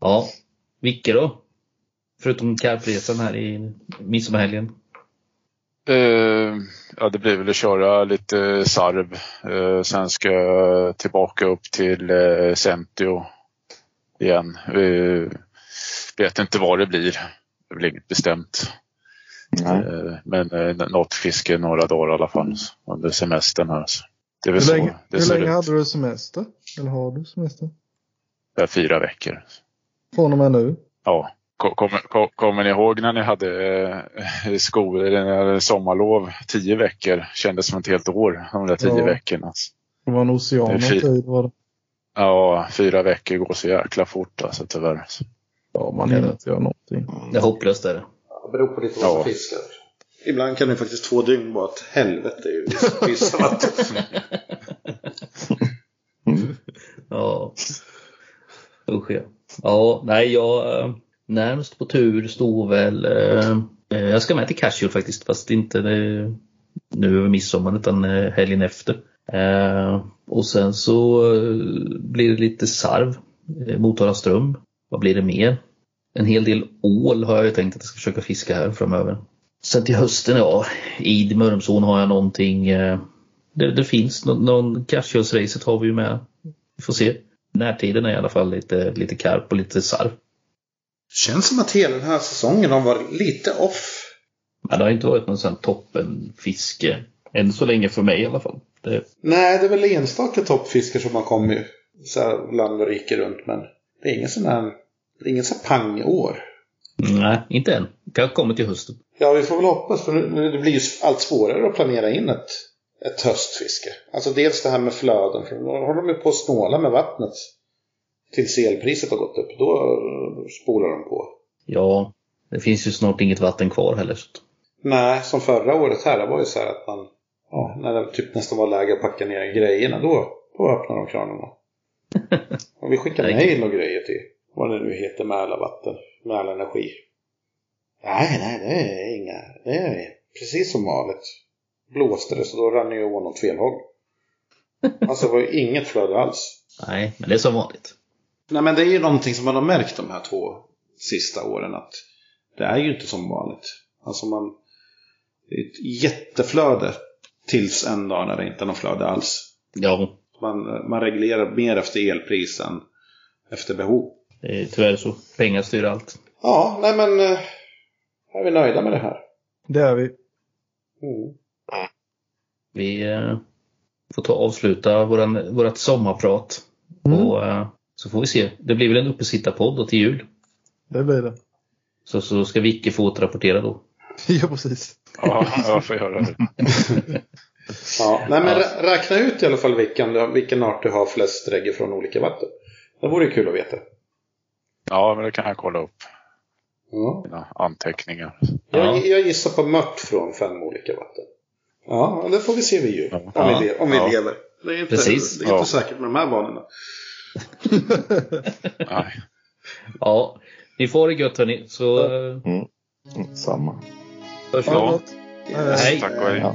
Ja. Vilka då? Förutom karpresan här i midsommarhelgen. Eh, ja, det blir väl att köra lite sarv. Eh, sen ska jag tillbaka upp till eh, Centio igen. Eh, vet inte vad det blir. Det väl inget bestämt. Eh, men eh, något fiske några dagar i alla fall under semestern här. Så det är väl Hur så länge, det hur länge ut. hade du semester? Eller har du semester? Det är fyra veckor. Från och med nu? Ja. Ko- Kommer, ko- kommer ni ihåg när ni hade eh, skol, eller när ni hade sommarlov? Tio veckor kändes som ett helt år, de där tio Ja. veckorna. Det var en ocean av tid var det. Ja, fyra veckor går så jäkla fort alltså tyvärr. Ja, man hinner inte göra någonting. Det är hopplöst är det. Det beror på lite vad Ja. fiskar. Ibland kan det faktiskt två dygn vara ett helvete i vissa vatten. Ja. Usch ja. Ja, nej jag eh, närmst på tur står väl eh, eh, Jag ska med till Casual faktiskt fast inte det, nu över midsommar utan eh, helgen efter. Eh, och sen så eh, blir det lite sarv, eh, Motala ström. Vad blir det mer? En hel del ål har jag ju tänkt att jag ska försöka fiska här framöver. Sen till hösten, ja, i Mörrumsån har jag någonting eh, det, det finns någon, någon Casuals-racet har vi ju med. Vi får se. Närtiden är i alla fall lite, lite karp och lite sarv. Känns som att hela den här säsongen har varit lite off. Men det har inte varit någon sån toppenfiske. Än så länge för mig i alla fall. Det, Nej, det är väl enstaka toppfiskar som har kommit så här land och rike runt. Men det är ingen sån här, det är ingen sån pangår. nej, inte än. Kanske kommer till hösten. Ja, vi får väl hoppas för nu- det blir ju allt svårare att planera in ett, ett höstfiske. Alltså dels det här med flöden, för då håller de ju på att snåla med vattnet tills elpriset har gått upp. Då spolar de på. Ja, det finns ju snart inget vatten kvar heller. Nej, som förra året här, det var ju så här att man, ja, när det typ nästan var läge att packa ner grejerna, då, då öppnade de kranarna. Och vi skickade Nej. mejl och grejer till, vad det nu heter, Mälarvatten, Mälarenergi. Nej, nej, det är inga, det är precis som vanligt. Blåste det så då rann ju ån åt fel håll. Alltså det var ju inget flöde alls. Nej, men det är som vanligt. Nej men det är ju någonting som man har märkt de här två sista åren att det är ju inte som vanligt. Alltså man, det är ett jätteflöde tills en dag när det inte är något flöde alls. Ja, Man, man reglerar mer efter elpris än efter behov. det är tyvärr så. Pengar styr allt. Ja, nej men eh, är vi nöjda med det här? Det är vi. Mm. Vi eh, får ta avsluta våran, vårat sommarprat. Mm. Och eh, Så får vi se. Det blir väl en uppesittarpodd då till jul. Det blir det. Så, så ska Vicke få återrapportera då. Ja, precis. Ja, jag får göra det. Ja, nej, men rä- räkna ut i alla fall vilken, vilken art du har flest regger från olika vatten. Det vore kul att veta. Ja, men det kan jag kolla upp. Ja. Mina anteckningar. Jag, Ja. jag gissar på mört från fem olika vatten. Ja, det får vi se vid jul. Ja. Om, Ja. vi, le- om vi Ja. lever. Det är inte, Precis. det är inte Ja. säkert med de här vanorna. Nej. Ja, ni får det gött hörni. Så eh, Mm, samma. hörs vi. Ja. Hej. Hej. Tack och hej. Ja.